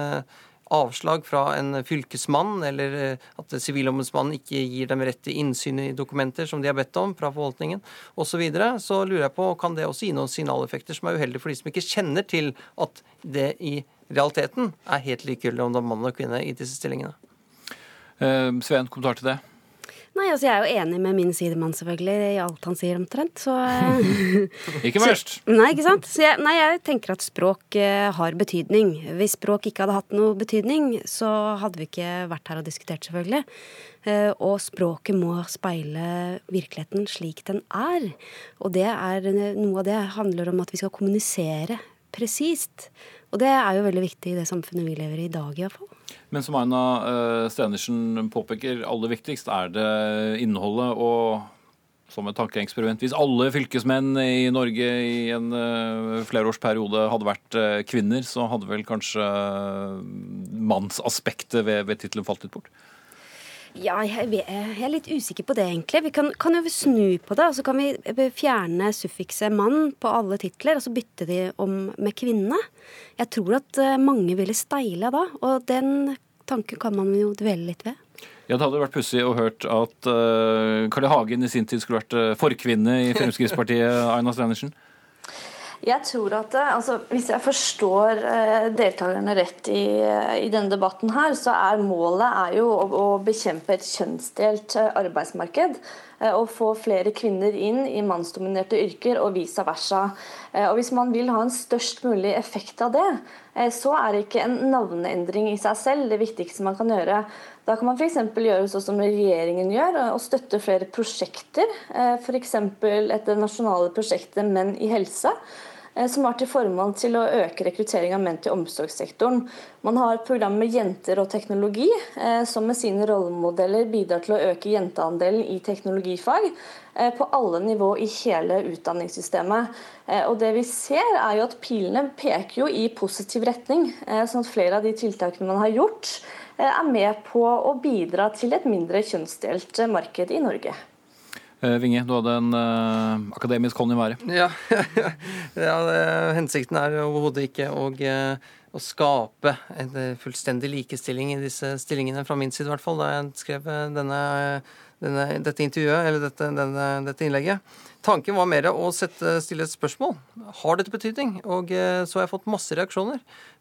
avslag fra en fylkesmann, eller eh, at Sivilombudsmannen ikke gir dem rett til innsyn i dokumenter som de har bedt om fra forvaltningen osv., så, videre, så lurer jeg på kan det også gi noen signaleffekter som er uheldige for de som ikke kjenner til at det i realiteten er helt likegyldig om det er mann og kvinne i disse stillingene. Eh, Sveen, kommentar til det? Nei, altså Jeg er jo enig med min sidemann selvfølgelig i alt han sier omtrent, så *laughs* Ikke verst. Så, nei, ikke sant. Så jeg, nei, jeg tenker at språk uh, har betydning. Hvis språk ikke hadde hatt noe betydning, så hadde vi ikke vært her og diskutert, selvfølgelig. Uh, og språket må speile virkeligheten slik den er. Og det er noe av det handler om at vi skal kommunisere presist. Og det er jo veldig viktig i det samfunnet vi lever i i dag, iallfall. Men som Aina uh, Stenersen påpeker, aller viktigst er det innholdet. Og som et tankeeksperiment, hvis alle fylkesmenn i Norge i en uh, flerårsperiode hadde vært uh, kvinner, så hadde vel kanskje mannsaspektet ved, ved tittelen falt litt bort? Ja, jeg, er litt usikker på det, egentlig. Vi kan, kan jo snu på det. og Så kan vi fjerne suffikset 'mann' på alle titler, og så bytte de om med 'kvinne'. Jeg tror at eh, mange ville steile da, og den tanken kan man jo dvele litt ved. Ja, Det hadde vært pussig å hørt at uh, Carl I. Hagen i sin tid skulle vært uh, forkvinne i *laughs* Fremskrittspartiet, Aina Stenersen? Jeg tror at altså, Hvis jeg forstår eh, deltakerne rett i, eh, i, denne debatten, her, så er målet er jo å, å bekjempe et kjønnsdelt eh, arbeidsmarked. Og få flere kvinner inn i mannsdominerte yrker og vice versa. Og Hvis man vil ha en størst mulig effekt av det, så er ikke en navneendring i seg selv det viktigste man kan gjøre. Da kan man f.eks. gjøre sånn som regjeringen gjør, og støtte flere prosjekter. F.eks. et nasjonale prosjektet Menn i helse Eh, som har til formål til å øke rekruttering av menn til omsorgssektoren. Man har programmet Jenter og teknologi, eh, som med sine rollemodeller bidrar til å øke jenteandelen i teknologifag eh, på alle nivå i hele utdanningssystemet. Og det vi ser er jo at Pilene peker jo i positiv retning, sånn at flere av de tiltakene man har gjort, er med på å bidra til et mindre kjønnsdelt marked i Norge. Eh, Vinge, du hadde en uh, akademisk hånd i været. Ja, *laughs* ja det, hensikten er overhodet ikke å, å skape en fullstendig likestilling i disse stillingene, fra min side i hvert fall, da jeg skrev denne, denne, dette intervjuet, eller dette, denne, dette, innlegget. Tanken var mer å sette, stille et spørsmål. Har dette betydning? Og så har jeg fått masse reaksjoner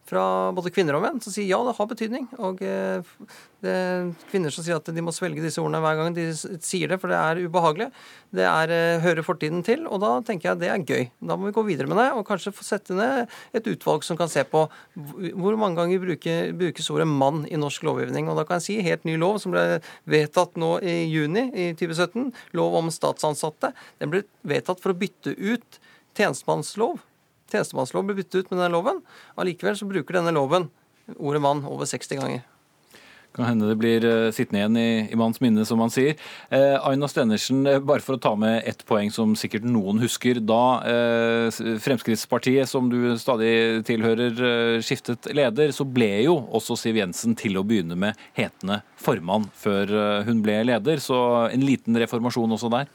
fra både kvinner og menn som sier ja, det har betydning. Og eh, det er kvinner som sier at de må svelge disse ordene hver gang de sier det, for det er ubehagelig. Det er, eh, hører fortiden til, og da tenker jeg det er gøy. Da må vi gå videre med det, og kanskje få sette ned et utvalg som kan se på hvor mange ganger bruker, brukes ordet mann i norsk lovgivning. Og da kan jeg si helt ny lov som ble vedtatt nå i juni i 2017, lov om statsansatte. Den ble vedtatt for å bytte ut tjenestemannslov Tjenestemannslov ble byttet ut med denne loven. Allikevel så bruker denne loven ordet mann over 60 ganger. Kan hende det blir uh, sittende igjen i, i manns minne, som man sier. Eh, Aina Stenersen, uh, bare for å ta med ett poeng som sikkert noen husker. Da Fremskrittspartiet, som du stadig tilhører, skiftet leder, så ble jo også Siv Jensen til å begynne med hetende formann før hun ble leder. Så en liten reformasjon også der?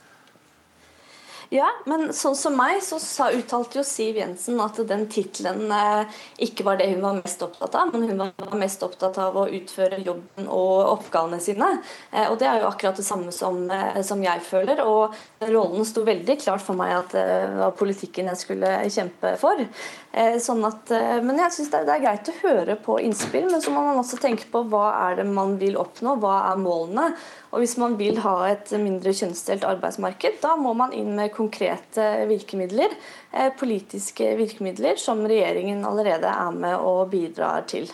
Ja, men sånn som meg, så sa, uttalte jo Siv Jensen at den tittelen eh, ikke var det hun var mest opptatt av, men hun var mest opptatt av å utføre jobben og oppgavene sine. Eh, og det er jo akkurat det samme som, eh, som jeg føler. Og rollen sto veldig klart for meg at det var politikken jeg skulle kjempe for. Eh, sånn at, eh, men jeg syns det, det, er greit å høre på innspill, men så må man også tenke på hva er det man vil oppnå, hva er målene. Og hvis man vil ha et mindre kjønnsdelt arbeidsmarked, da må man inn med konkrete virkemidler, eh, politiske virkemidler, som regjeringen allerede er med og bidrar til.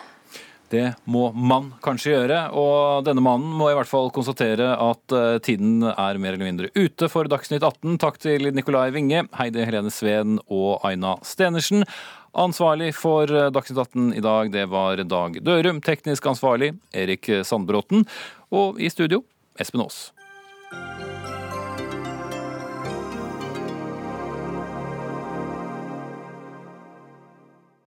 Det må man kanskje gjøre, og denne mannen må i hvert fall konstatere at eh, tiden er mer eller mindre ute for Dagsnytt 18. Takk til Nikolai Winge, Heidi Helene Sveen og Aina Stenersen. Ansvarlig for eh, Dagsnytt 18 i dag, det var Dag Dørum. Teknisk ansvarlig Erik Sandbråten. Og i studio Espen Aas.